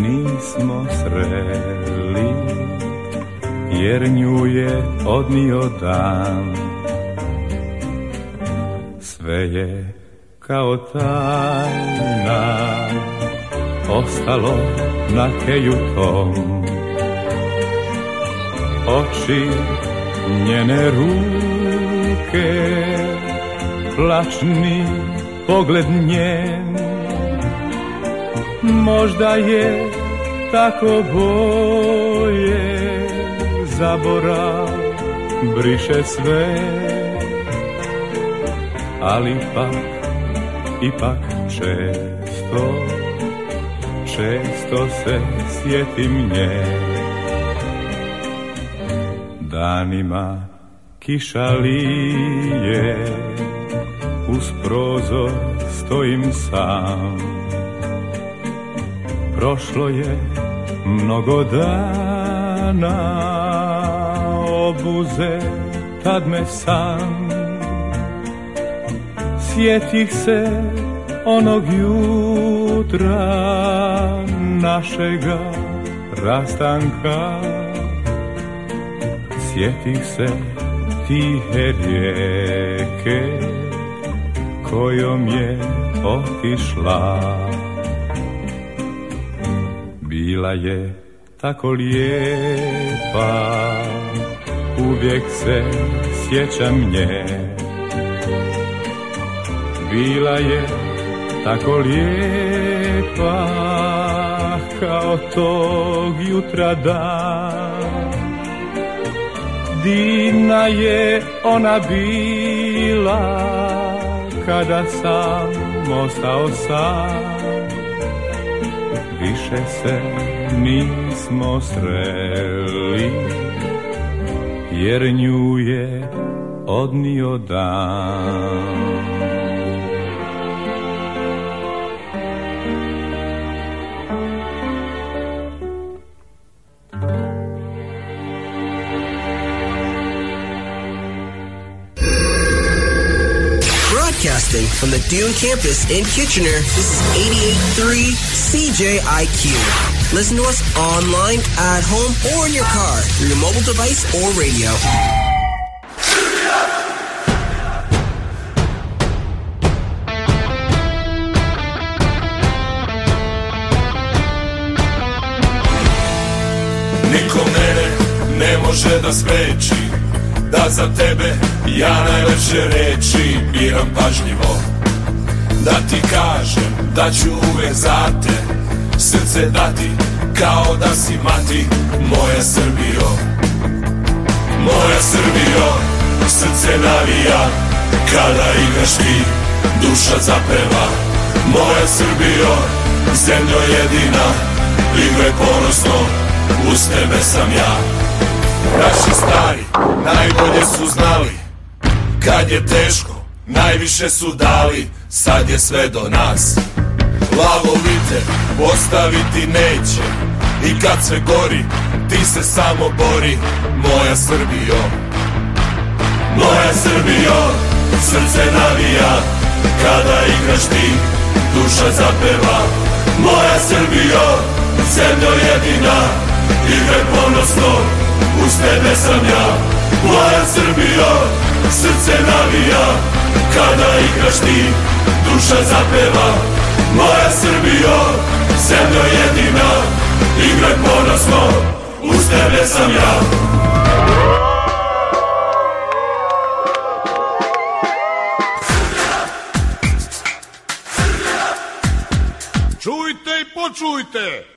nismo sreli Jer nju je odnio dan Sve je kao tajna Ostalo na keju tom Oči njene ruke Plačni pogled njen Možda je tako boje Zaborav briše sve Ali pak, ipak često Često se sjetim nje Danima kiša lije Uz prozor stojim sam Prošlo je mnogo dana Obuze tad me sam Sjetih se onog jutra Našega rastanka Sjetih se tihe rijeke Kojom je otišla bila je tako lijepa Uvijek se sjećam nje Bila je tako lijepa Kao tog jutra da Divna je ona bila Kada sam ostao sam više se nismo sreli Jer nju je odnio dan broadcasting from the Dune campus in Kitchener. This is 88.3 CJIQ. Listen to us online, at home, or in your car through your mobile device or radio. Niko ne može da spreči Da za tebe Ja najlepše reči biram pažljivo Da ti kažem da ću uvek za te Srce dati kao da si mati Moja Srbijo Moja Srbijo Srce navija kada igraš ti Duša zapeva Moja Srbijo Zemljo jedina Igre ponosno Uz tebe sam ja Naši stari najbolje su znali Kad je teško, najviše su dali, sad je sve do nas Lavo lice, ostaviti neće I kad sve gori, ti se samo bori Moja Srbijo Moja Srbijo, srce navija Kada igraš ti, duša zapeva Moja Srbijo, zemljo jedina Igraj ponosno, uz tebe sam ja Moja Srbijo, Srce navija kada igraš ti Duša zapeva Moja Srbijo zemlja jedina Igraj ponosno Uz tebe sam ja Čujte i počujte!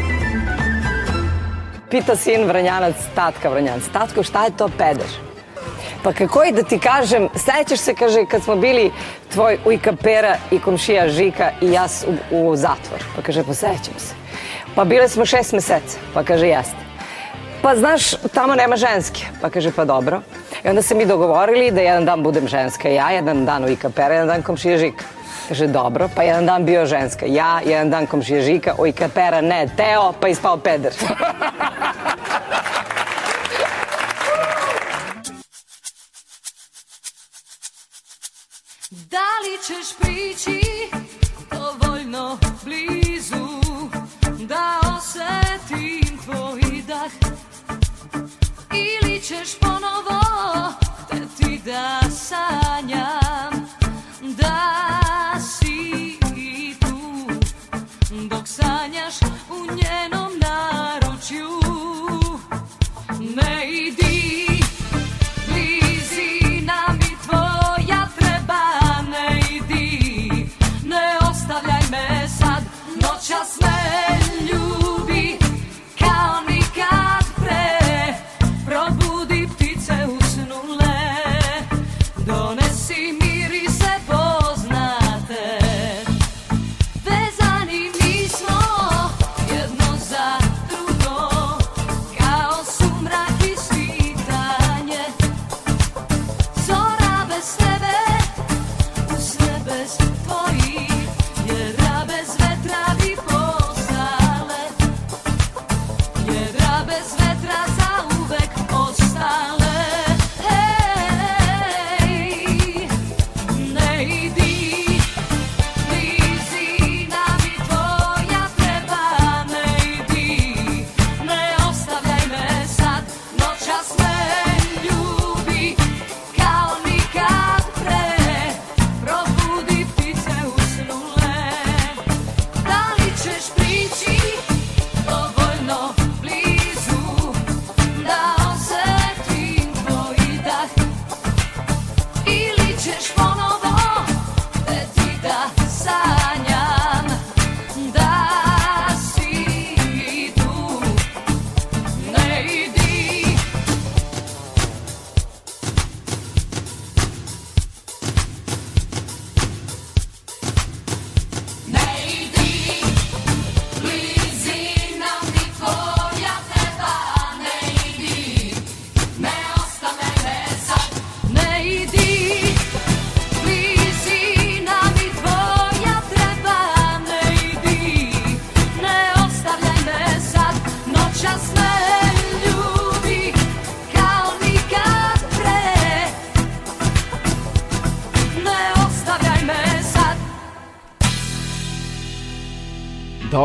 pita sin Vranjanac, tatka Vranjanac, tatko šta je to peder? Pa kako i da ti kažem, sećaš se, kaže, kad smo bili tvoj ujka Pera i komšija Žika i jas u, u zatvor. Pa kaže, pa sećam se. Pa bile smo šest meseca. Pa kaže, jeste. Pa znaš, tamo nema ženske. Pa kaže, pa dobro. I onda se mi dogovorili da jedan dan budem ženska ja, jedan dan ujka Pera, jedan dan komšija Žika kaže dobro, pa jedan dan bio ženska, ja, jedan dan komšija Žika, oj kapera ne, teo, pa ispao peder. da li ćeš prići dovoljno blizu da osetim tvoj dah ili ćeš ponovo da ti da sanjaš Yeah.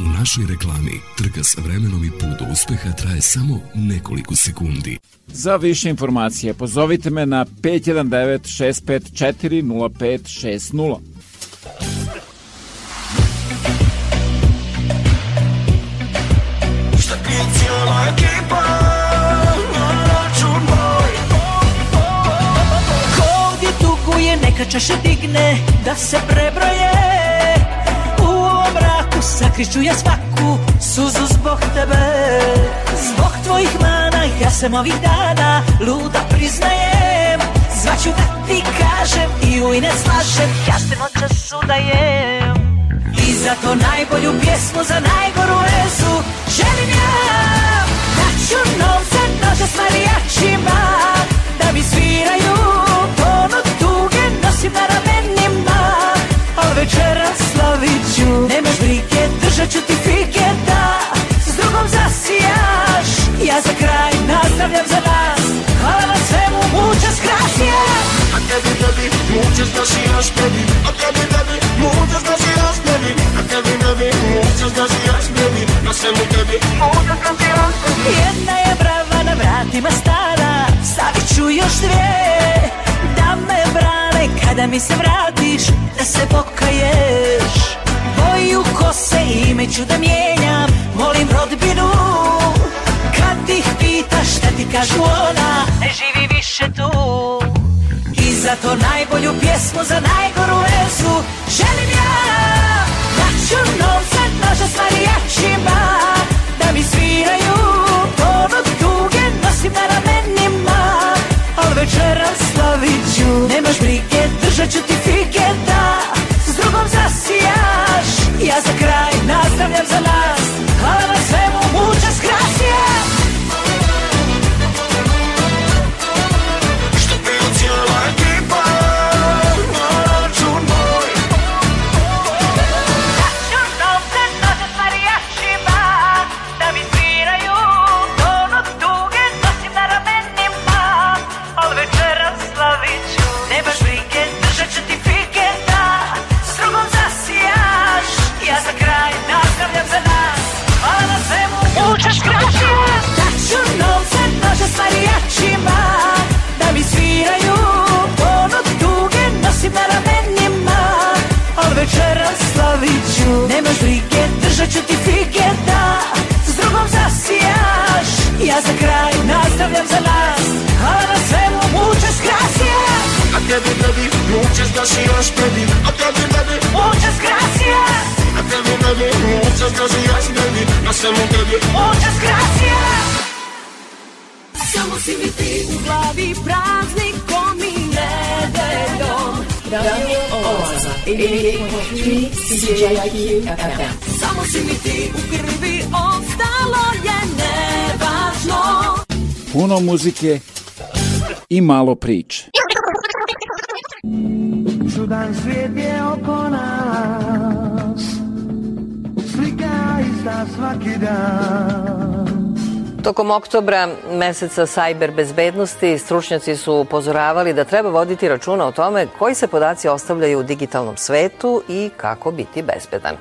U našoj reklami trka sa vremenom i put do uspeha traje samo nekoliko sekundi. Za više informacije pozovite me na 519 654 0560. Šta ti cijela ekipa? Ko digne, da se prebroje. Sakriću ja svaku suzu zbog tebe Zbog tvojih mana ja sam ovih dana Luda priznajem Zvaću da ti kažem i u ine slažem Ja se noća sudajem I za to najbolju pjesmu za najgoru rezu Želim ja Daću novca noća s marijačima Da mi sviraju Ponu tuge nosim na ramenima Al večeras zasijaš Ja za kraj nastavljam za nas Hvala na svemu, mučas gracija A tebi, tebi, da mučas gracias, da baby A tebi, tebi, da mučas gracias, baby A tebi, tebi, mučas gracias, baby Na svemu tebi, mučas gracias, baby Jedna je brava na vratima stara Stavit ću još dvije Da me brane kada mi se vratiš Da se pokaješ boju kose ime ću da mijenjam Volim rodbinu Kad ih pitaš šta ti kažu ona Ne živi više tu I za to najbolju pjesmu za najgoru vezu Želim ja Račun da novca noža svarijačima Da mi sviraju Ponut tuge nosim na ramenima Al večeras slavit ću Nemaš brige držat ću ti kraj Nastavljam za nas Hvala na svemu, muchas gracias A tebi baby, muchas gracias baby A tebi muchas gracias A tebi muchas Na svemu tebi, muchas gracias Samo si mi ti u glavi praznik ko mi Samo si mi ti u krvi ostalo je Alarmantno. Puno muzike i malo priče. Čudan svijet je oko nas, slika ista svaki dan. Tokom oktobra meseca sajber bezbednosti stručnjaci su upozoravali da treba voditi računa o tome koji se podaci ostavljaju u digitalnom svetu i kako biti bezbedan.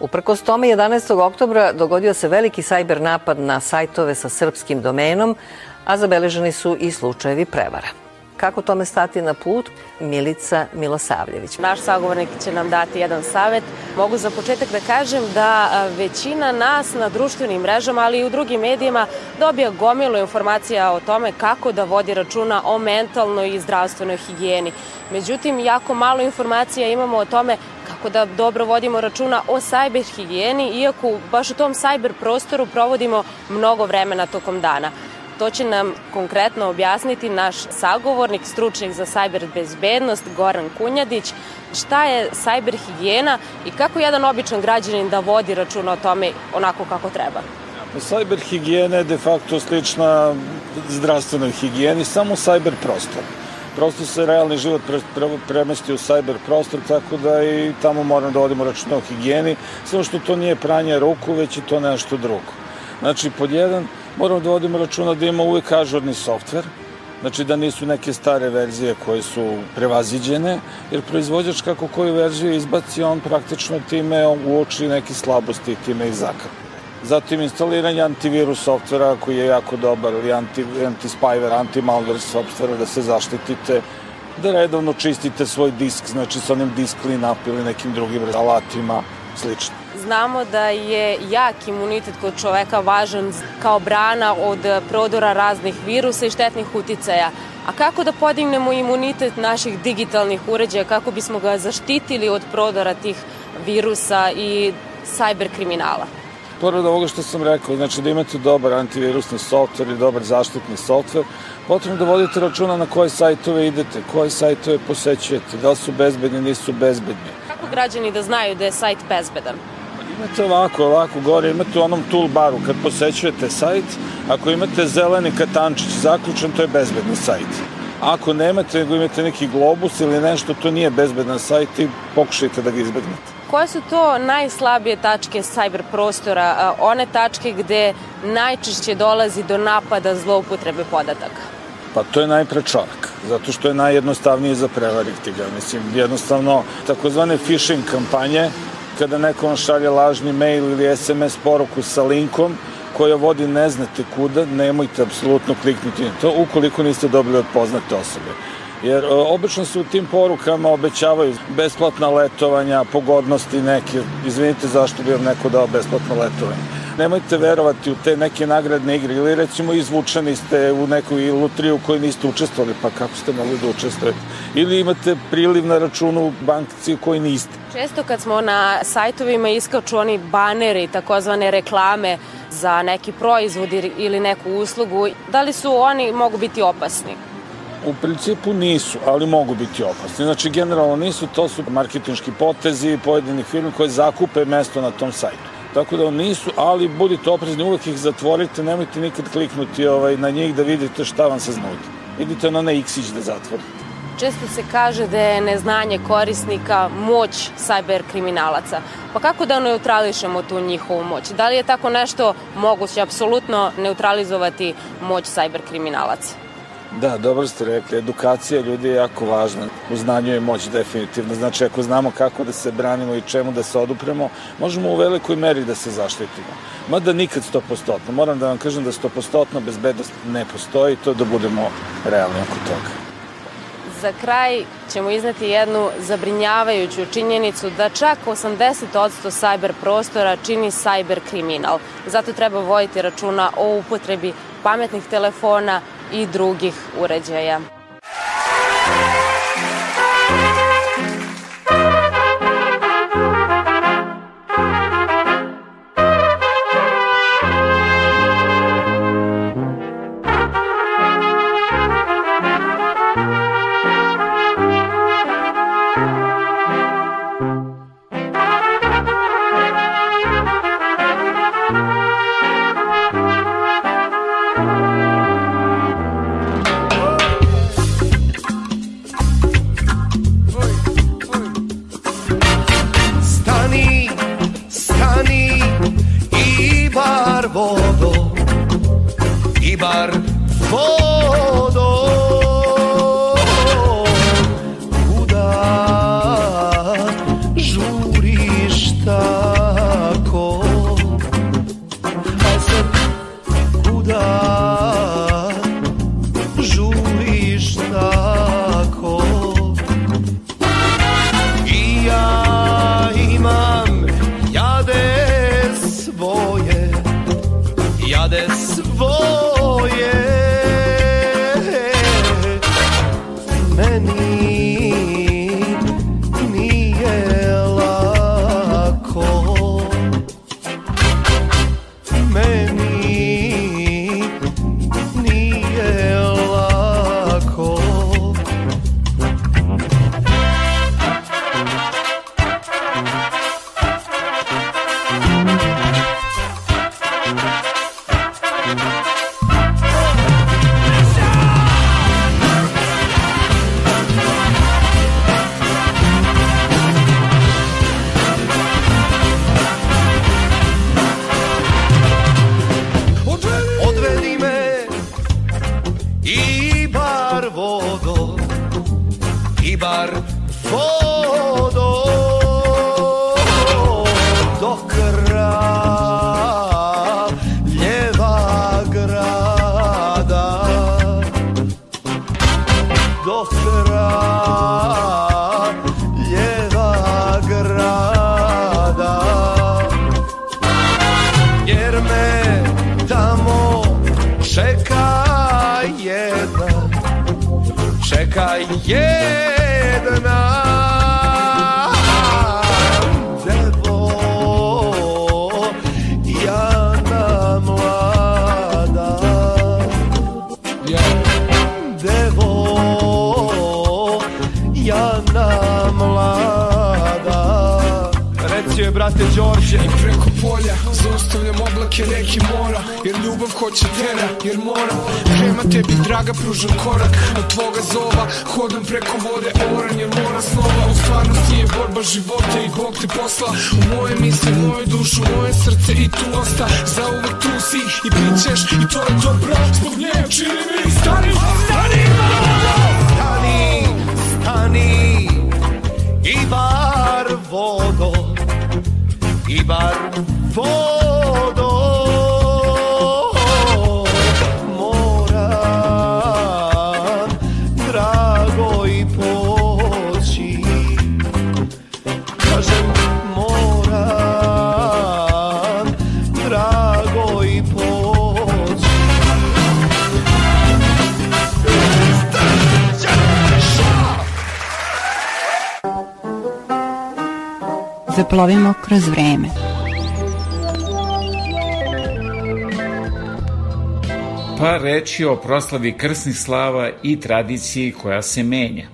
Uprkos tome, 11. oktobra dogodio se veliki sajber napad na sajtove sa srpskim domenom, a zabeleženi su i slučajevi prevara. Kako tome stati na put? Milica Milosavljević. Naš sagovornik će nam dati jedan savet. Mogu za početak da kažem da većina nas na društvenim mrežama, ali i u drugim medijima, dobija gomilu informacija o tome kako da vodi računa o mentalnoj i zdravstvenoj higijeni. Međutim, jako malo informacija imamo o tome kako da dobro vodimo računa o sajber higijeni, iako baš u tom sajber prostoru provodimo mnogo vremena tokom dana. To će nam konkretno objasniti naš sagovornik, stručnjak za sajber bezbednost Goran Kunjadić, šta je sajber higijena i kako jedan običan građanin da vodi računa o tome onako kako treba. Pa, sajber higijena je de facto slična zdravstvenoj higijeni, samo u sajber prostor. Prosto se realni život pre, pre, premesti u sajber prostor, tako da i tamo moramo da vodimo računa o higijeni, samo što to nije pranje ruku, već je to nešto drugo. Znači, pod jedan, moramo da vodimo računa da imamo uvek ažurni softver, znači da nisu neke stare verzije koje su prevaziđene, jer proizvođač kako koju verziju izbaci, on praktično time uoči neke slabosti i time i zakapi. Zatim instaliranje antivirus softvera koji je jako dobar, ili anti, anti-spyware, anti-malware softvera da se zaštitite, da redovno čistite svoj disk, znači sa onim disk clean up ili nekim drugim alatima, slično znamo da je jak imunitet kod čoveka važan kao brana od prodora raznih virusa i štetnih uticaja. A kako da podignemo imunitet naših digitalnih uređaja, kako bismo ga zaštitili od prodora tih virusa i sajber kriminala? Pored ovoga što sam rekao, znači da imate dobar antivirusni softver i dobar zaštitni softver, potrebno da vodite računa na koje sajtove idete, koje sajtove posećujete, da li su bezbedni, nisu bezbedni. Kako građani da znaju da je sajt bezbedan? Imate ovako, ovako gore, imate u onom toolbaru kad posećujete sajt, ako imate zeleni katančić zaključan, to je bezbedni sajt. Ako nemate, nego imate neki globus ili nešto, to nije bezbedan sajt i pokušajte da ga izbegnete. Koje su to najslabije tačke sajber prostora, one tačke gde najčešće dolazi do napada zloupotrebe podataka? Pa to je najpre čovek, zato što je najjednostavnije za prevariti ga. Mislim, jednostavno, takozvane phishing kampanje kada neko šalje lažni mail ili SMS poruku sa linkom koja vodi ne znate kuda, nemojte apsolutno kliknuti na to ukoliko niste dobili od poznate osobe. Jer e, obično se u tim porukama obećavaju besplatna letovanja, pogodnosti neke. Izvinite zašto bi vam neko dao besplatno letovanje nemojte verovati u te neke nagradne igre ili recimo izvučeni ste u neku lutriju u kojoj niste učestvovali, pa kako ste mogli da učestvujete? Ili imate priliv na računu u bankici u kojoj niste? Često kad smo na sajtovima iskaču oni baneri, takozvane reklame za neki proizvod ili neku uslugu, da li su oni mogu biti opasni? U principu nisu, ali mogu biti opasni. Znači, generalno nisu, to su marketinški potezi pojedinih firmi koje zakupe mesto na tom sajtu Tako da nisu, ali budite oprezni, uvek ih zatvorite, nemojte nikad kliknuti ovaj, na njih da vidite šta vam se znudi. Idite na onaj iksić da zatvorite. Često se kaže da je neznanje korisnika moć sajber kriminalaca. Pa kako da neutrališemo tu njihovu moć? Da li je tako nešto moguće apsolutno neutralizovati moć sajber kriminalaca? Da, dobro ste rekli, edukacija ljudi je jako važna. U znanju je moć definitivno. Znači, ako znamo kako da se branimo i čemu da se odupremo, možemo u velikoj meri da se zaštitimo. Mada nikad stopostotno. Moram da vam kažem da stopostotno bezbednost ne postoji, to da budemo realni oko toga. Za kraj ćemo izneti jednu zabrinjavajuću činjenicu da čak 80% sajber prostora čini sajber kriminal. Zato treba voditi računa o upotrebi pametnih telefona, i drugih uređaja. plovimo kroz vreme. Pa reći o proslavi krsnih slava i tradiciji koja se menja.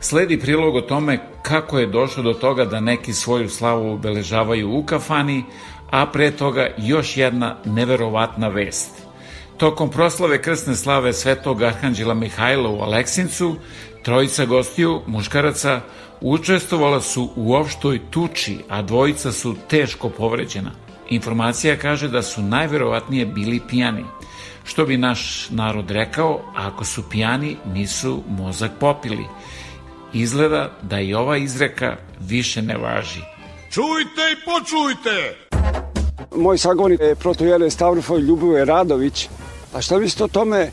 Sledi prilog o tome kako je došlo do toga da neki svoju slavu obeležavaju u kafani, a pre toga još jedna neverovatna vest. Tokom proslave krsne slave svetog Arhanđela Mihajla u Aleksincu, trojica gostiju, muškaraca, učestvovala su u opštoj tuči, a dvojica su teško povređena. Informacija kaže da su najverovatnije bili pijani. Što bi naš narod rekao, ako su pijani, nisu mozak popili. Izgleda da i ova izreka više ne važi. Čujte i počujte! Moj sagovornik je protojele Stavrofoj Ljuboje Radović. A pa šta mislite o tome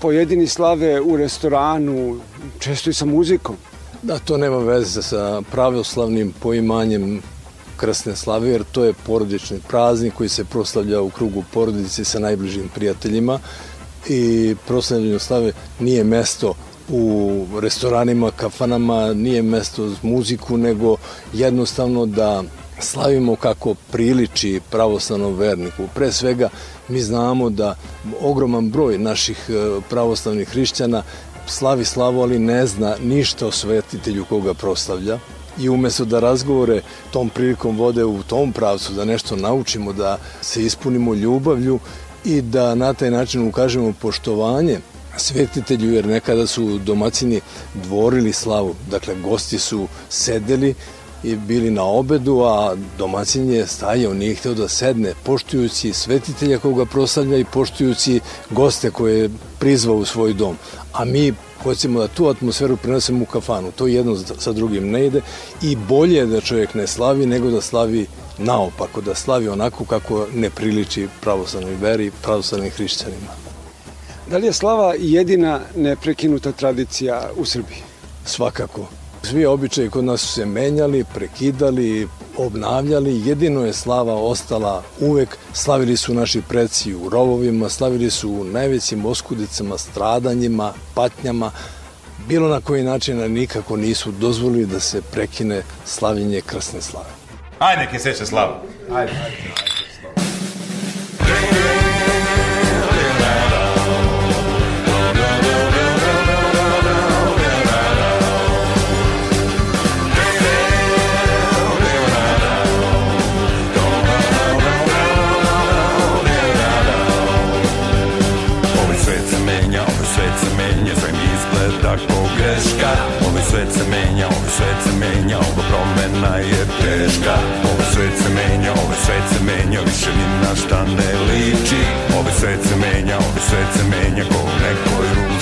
pojedini slave u restoranu, često i sa muzikom? Da, to nema veze sa pravoslavnim poimanjem krsne slave, jer to je porodični praznik koji se proslavlja u krugu porodice sa najbližim prijateljima i proslavljanje slave nije mesto u restoranima, kafanama, nije mesto za muziku, nego jednostavno da slavimo kako priliči pravoslavnom verniku. Pre svega mi znamo da ogroman broj naših e, pravoslavnih hrišćana slavi slavu, ali ne zna ništa o svetitelju koga proslavlja i umesto da razgovore tom prilikom vode u tom pravcu, da nešto naučimo, da se ispunimo ljubavlju i da na taj način ukažemo poštovanje svetitelju, jer nekada su domaćini dvorili slavu, dakle gosti su sedeli, i bili na obedu, a domaćin je stajao, nije hteo da sedne, poštujući svetitelja koga proslavlja i poštujući goste koje je prizvao u svoj dom. A mi hoćemo da tu atmosferu prenesemo u kafanu. To jedno sa drugim ne ide i bolje je da čovjek ne slavi nego da slavi naopako, da slavi onako kako ne priliči pravoslavnoj veri, pravoslavnim hrišćanima. Da li je slava jedina neprekinuta tradicija u Srbiji? Svakako. Svi običaji kod nas su se menjali, prekidali, obnavljali, jedino je slava ostala uvek. Slavili su naši preci u rovovima, slavili su u najvećim oskudicama, stradanjima, patnjama, bilo na koji način nikako nisu dozvolili da se prekine slavljenje krsne slave. Ajde, neke seče slava. Ajde, ajde, ajde. sveicamieņa, un sveicamieņa, un promenajiet peškā. Ovi sveicamieņa, ovi sveicamieņa, višķi naštane liči. Ovi sveicamieņa, ovi sveicamieņa, ko neko ir.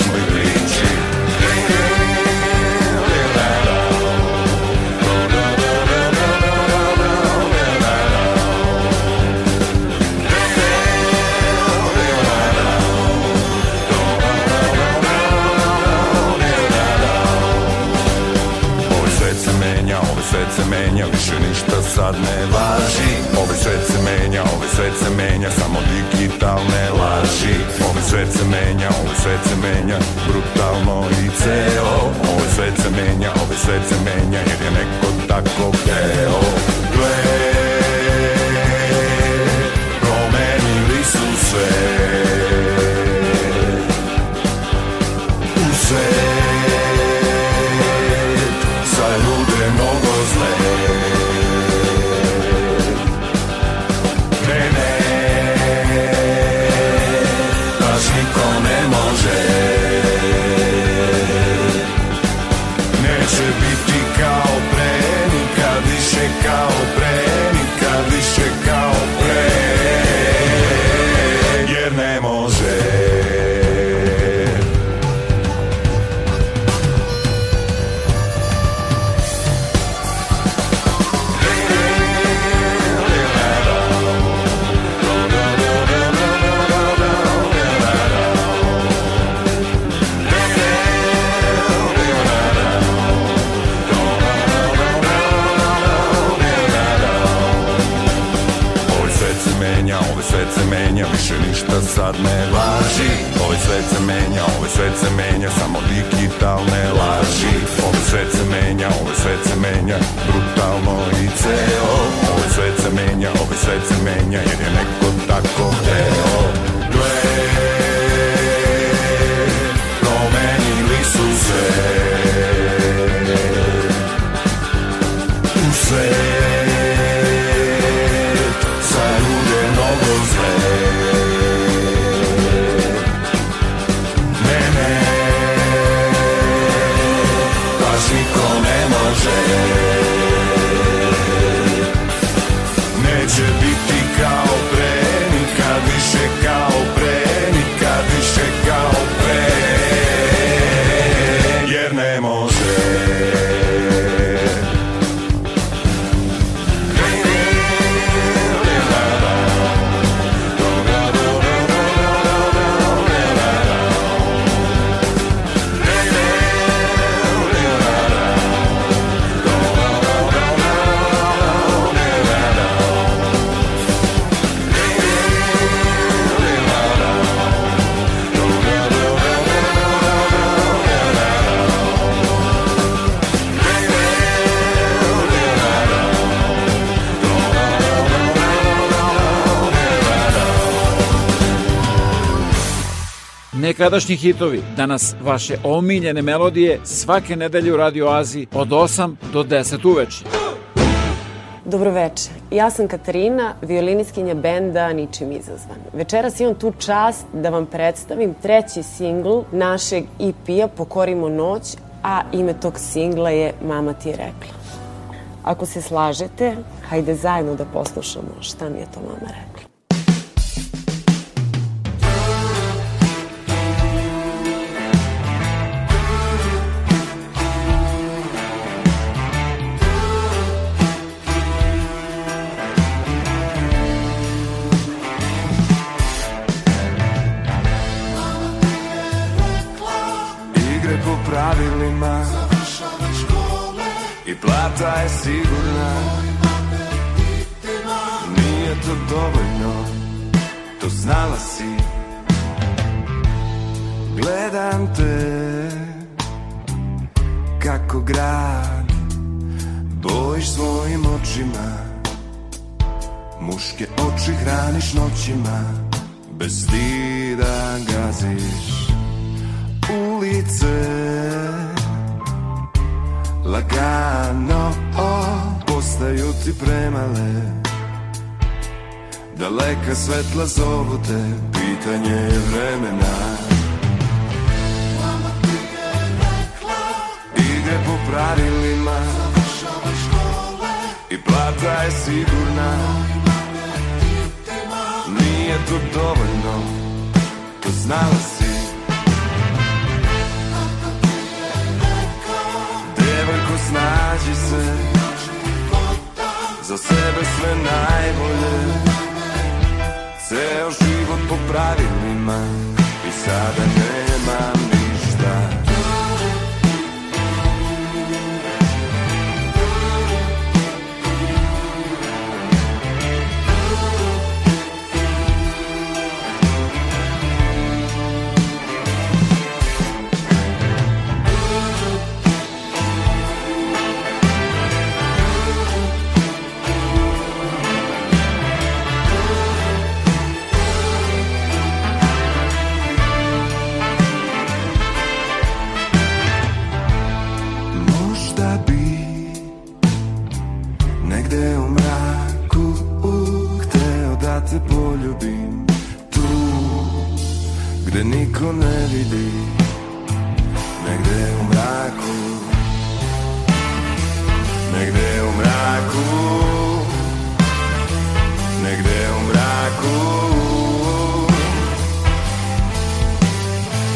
više ništa sad ne važi Ovaj svet se menja, ovaj svet se menja Samo digitalne laži Ovaj svet se menja, ovaj svet se menja Brutalno i ceo Ovaj svet se menja, ovaj svet se menja Jer je neko tako hteo Gledaj se menja, samo digitalne laži Ovaj svet se menja, ovaj svet se menja, brutalno i ceo Ovaj svet se menja, ovaj svet se menja, jer je neko tako hteo Gle, promenili su se nekadašnji hitovi, danas vaše omiljene melodije svake nedelje u Radio Aziji od 8 do 10 uveče. Dobroveče, ja sam Katarina, violiniskinja benda Ničim izazvan. Večeras imam tu čast da vam predstavim treći singl našeg EP-a Pokorimo noć, a ime tog singla je Mama ti je rekla. Ako se slažete, hajde zajedno da poslušamo šta mi je to mama rekla. je sigurna Nije to dovoljno To znala si Gledam te Kako grad Bojiš svojim očima Muške oči hraniš noćima Bez stida gaziš Ulice Lagano postaju ti premale Daleka svetla zovu te, pitanje je vremena Mama ti je rekla Igre po pravilima Završava škole I plata je sigurna Nije to dovoljno To znala si prevrku snađi se Za sebe sve najbolje Ceo život po pravilima I sada nemam ništa gde niko ne vidi Negde u mraku Negde u mraku Negde u mraku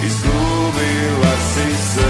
Izgubila si se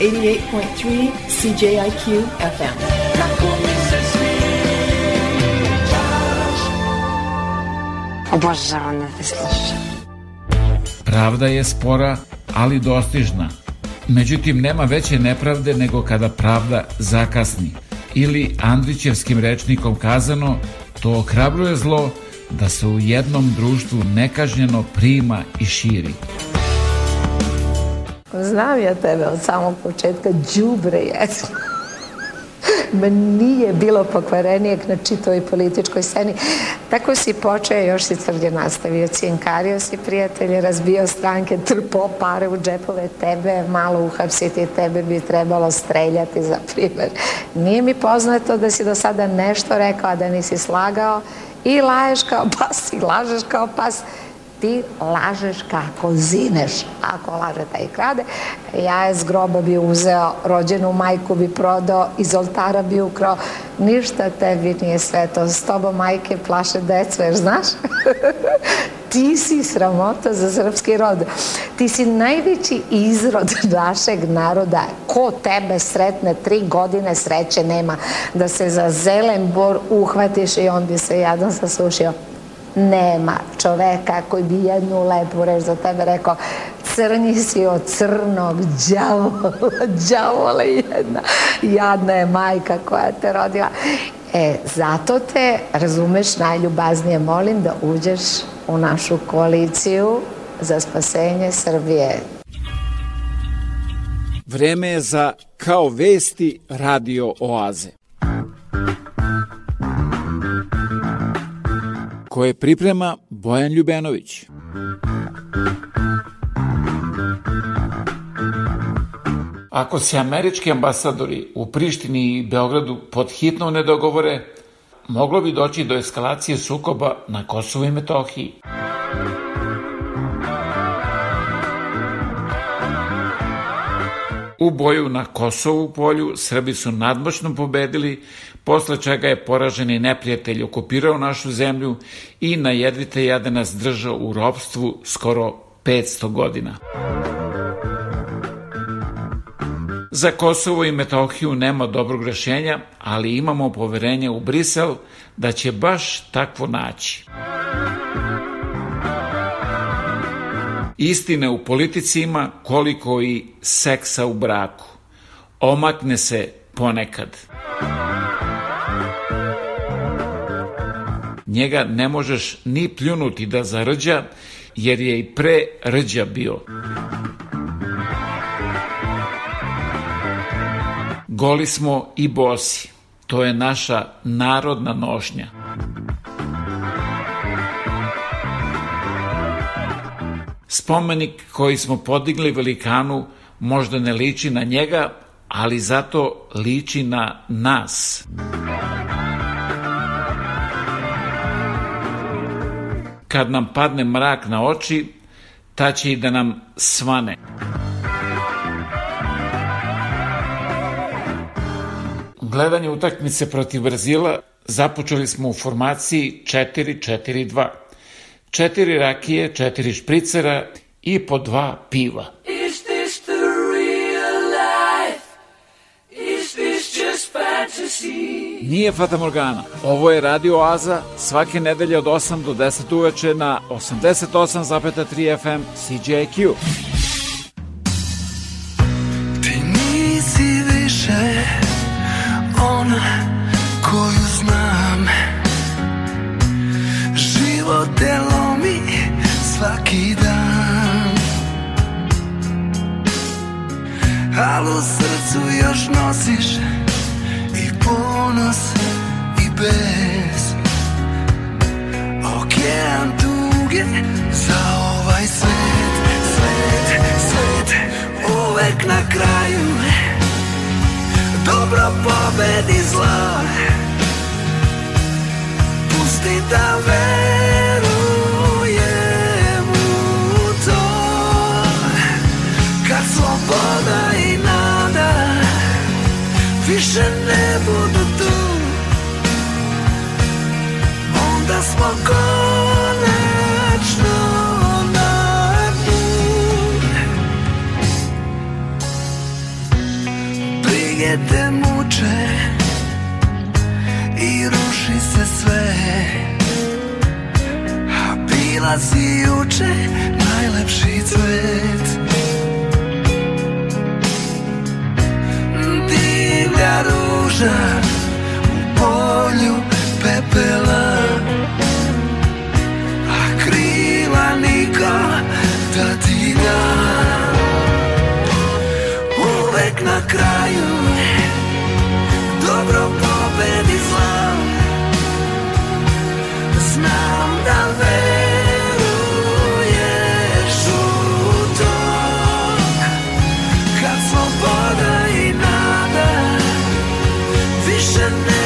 88.3 CJIQ FM. Obožavam da te slušam. Pravda je spora, ali dostižna. Međutim, nema veće nepravde nego kada pravda zakasni. Ili Andrićevskim rečnikom kazano, to ohrabruje zlo da se u jednom društvu nekažnjeno prima i širi. Znam ja tebe od samog početka, džubre jesmo. Ma nije bilo pokvarenijeg na čitoj političkoj sceni. Tako si počeo, još si crvlje nastavio. Cijenkario si prijatelje, razbio stranke, trpo pare u džepove tebe, malo uhapsiti tebe bi trebalo streljati, za primer. Nije mi poznato da si do sada nešto rekao, a da nisi slagao i laješ kao pas i lažeš kao pas ti lažeš kako zineš, ako laže taj i krade. Ja je groba bi uzeo, rođenu majku bi prodao, iz oltara bi ukrao, ništa tebi nije sve to. S tobom majke plaše decu, jer znaš? ti si sramota za srpski rod. Ti si najveći izrod našeg naroda. Ko tebe sretne, tri godine sreće nema. Da se za zelen bor uhvatiš i on bi se jadan sasušio nema čoveka koji bi jednu lepu reč za tebe rekao crni si od crnog djavola, djavola jedna, jadna je majka koja te rodila. E, zato te, razumeš, najljubaznije molim da uđeš u našu koaliciju za spasenje Srbije. Vreme je za Kao vesti radio oaze. koje priprema Bojan Ljubenović. Ako se američki ambasadori u Prištini i Beogradu podhitno ne dogovore, moglo bi doći do eskalacije sukoba na Kosovu i Metohiji. U boju na Kosovu polju Srbi su nadmoćno pobedili, posle čega je poraženi neprijatelj okupirao našu zemlju i na jedvite jade nas držao u robstvu skoro 500 godina. Za Kosovo i Metohiju nema dobrog rešenja, ali imamo poverenje u Brisel da će baš takvo naći istine u politici ima koliko i seksa u braku. Omakne se ponekad. Njega ne možeš ni pljunuti da zarđa, jer je i pre rđa bio. Goli smo i bosi. To je naša narodna nošnja. Spomenik koji smo podigli velikanu možda ne liči na njega, ali zato liči na nas. Kad nam padne mrak na oči, ta će i da nam svane. Gledanje utakmice protiv Brazila započeli smo u formaciji 4-4-2 četiri rakije, četiri špricera i po dva piva. Is this the real life? Is this just fantasy? Nije Fata Morgana. Ovo je Radio Aza svake nedelje od 8 do 10 uveče na 88,3 FM CJQ. Ti nisi više ona koju znam Život je svaki dan Al u srcu još nosiš i ponos i bez Okean tuge za ovaj svet, svet, svet Uvek na kraju Dobro pobedi zla Pusti da veru sloboda i nada Više ne budu tu Onda smo konačno na dnu Brige te muče I ruši se sve A bila si juče najlepši cvet divlja ruža U polju pepela A krila niko da ti da Uvek na kraju Dobro pobedi zla Znam da već and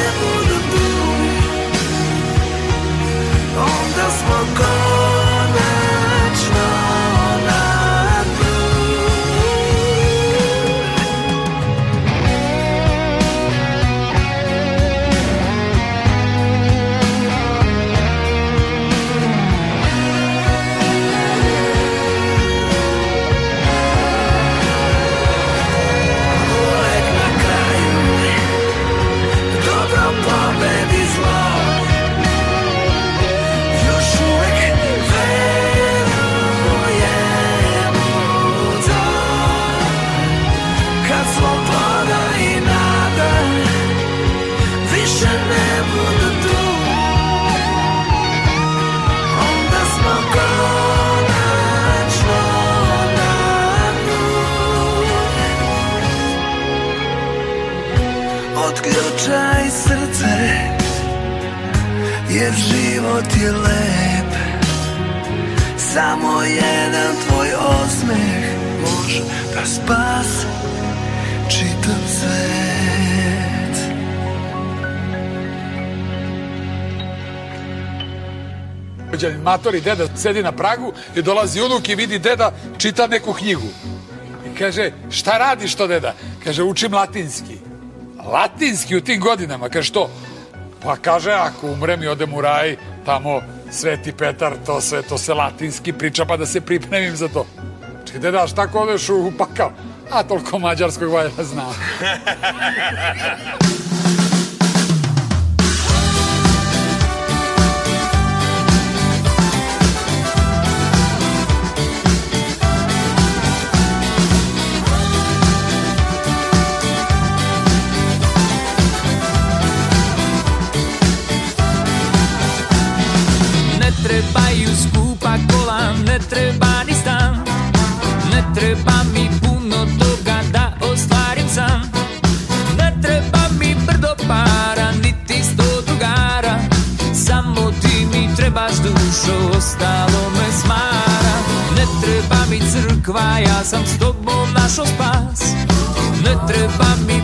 amatori, deda sedi na pragu i dolazi unuk i vidi deda čita neku knjigu. I kaže, šta radiš to deda? Kaže, učim latinski. Latinski u tim godinama, kaže što? Pa kaže, ako umrem i odem u raj, tamo Sveti Petar, to sve, to se latinski priča, pa da se pripremim za to. Čekaj, deda, šta kodeš u pakao? A toliko mađarskog valjda znam. čo ostalo me smára. Ne treba mi crkva, ja sam s tobom našo spas. Ne treba mi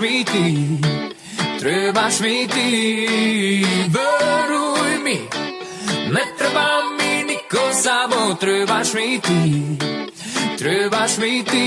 mi ty, trváš mi ty, veruj mi, netrvá mi niko samo, trváš mi ty, trváš mi ty.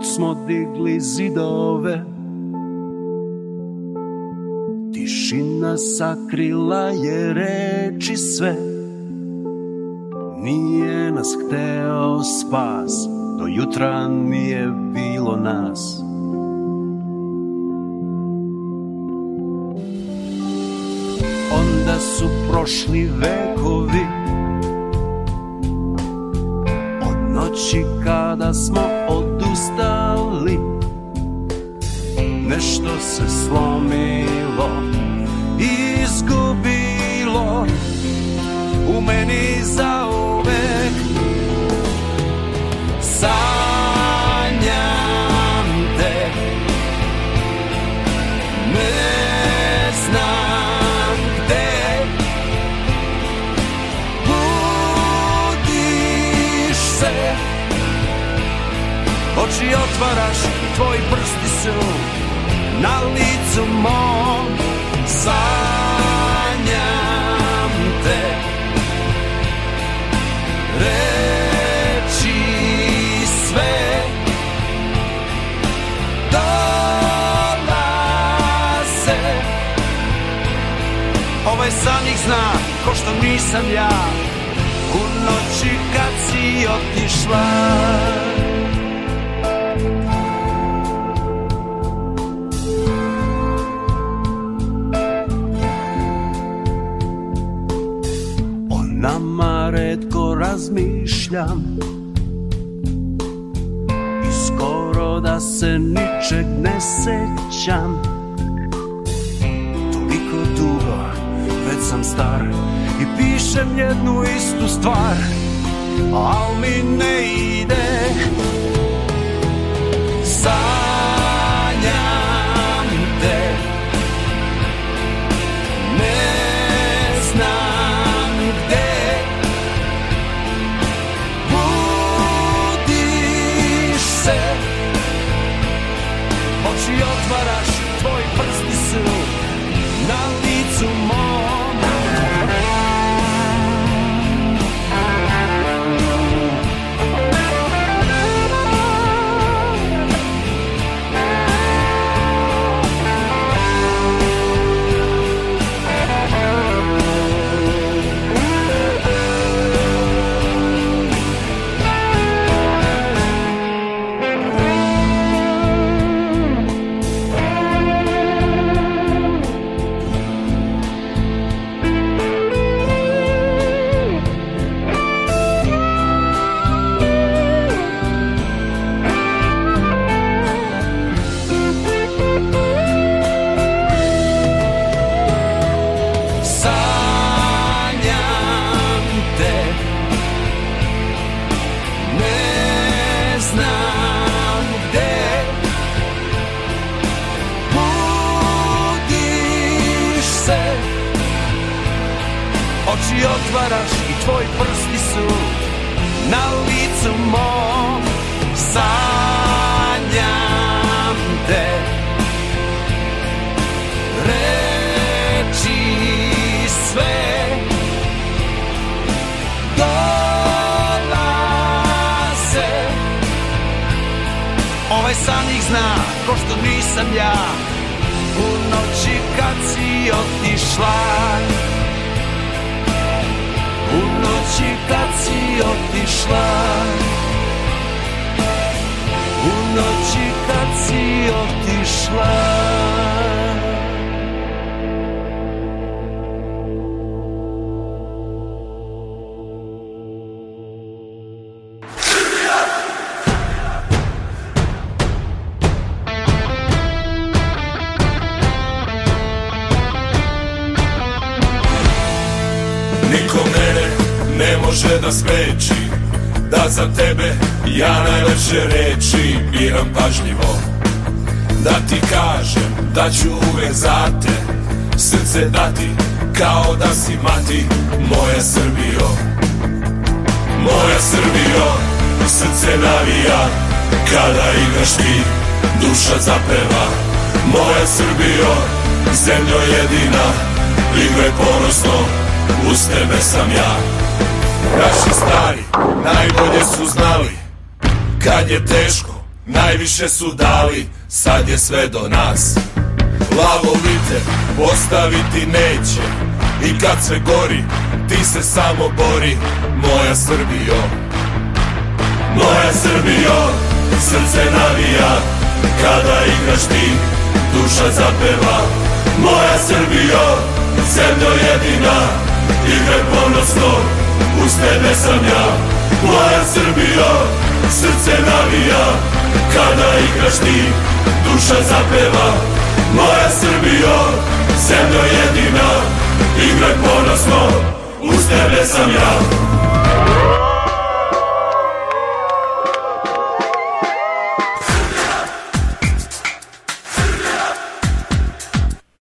put smo digli zidove Tišina sakrila je reči sve Nije nas hteo spas Do jutra nije bilo nas Onda su prošli vekovi noći kada smo odustali Nešto se slomilo i izgubilo U meni zauvek Sam oči otvaraš, tvoji prsti su na licu mom. Sanjam te, reči sve. Dolaze, ovaj san ih zna, ko što nisam ja, u noći kad si otišla. razmišljam I skoro da se ničeg ne sećam Toliko dugo, već sam star I pišem jednu istu stvar Al mi ne ide Sad sve do nas Lavo lice postaviti neće I kad se gori, ti se samo bori Moja Srbijo Moja Srbijo, srce navija Kada igraš ti, duša zapeva Moja Srbijo, zemljo jedina Igraj ponosno, uz tebe sam ja Moja Srbijo, srce navija Kada igraš ti, duša zapeva Moja Srbijo, zemljo jedina Igraj ponosno, uz tebe sam ja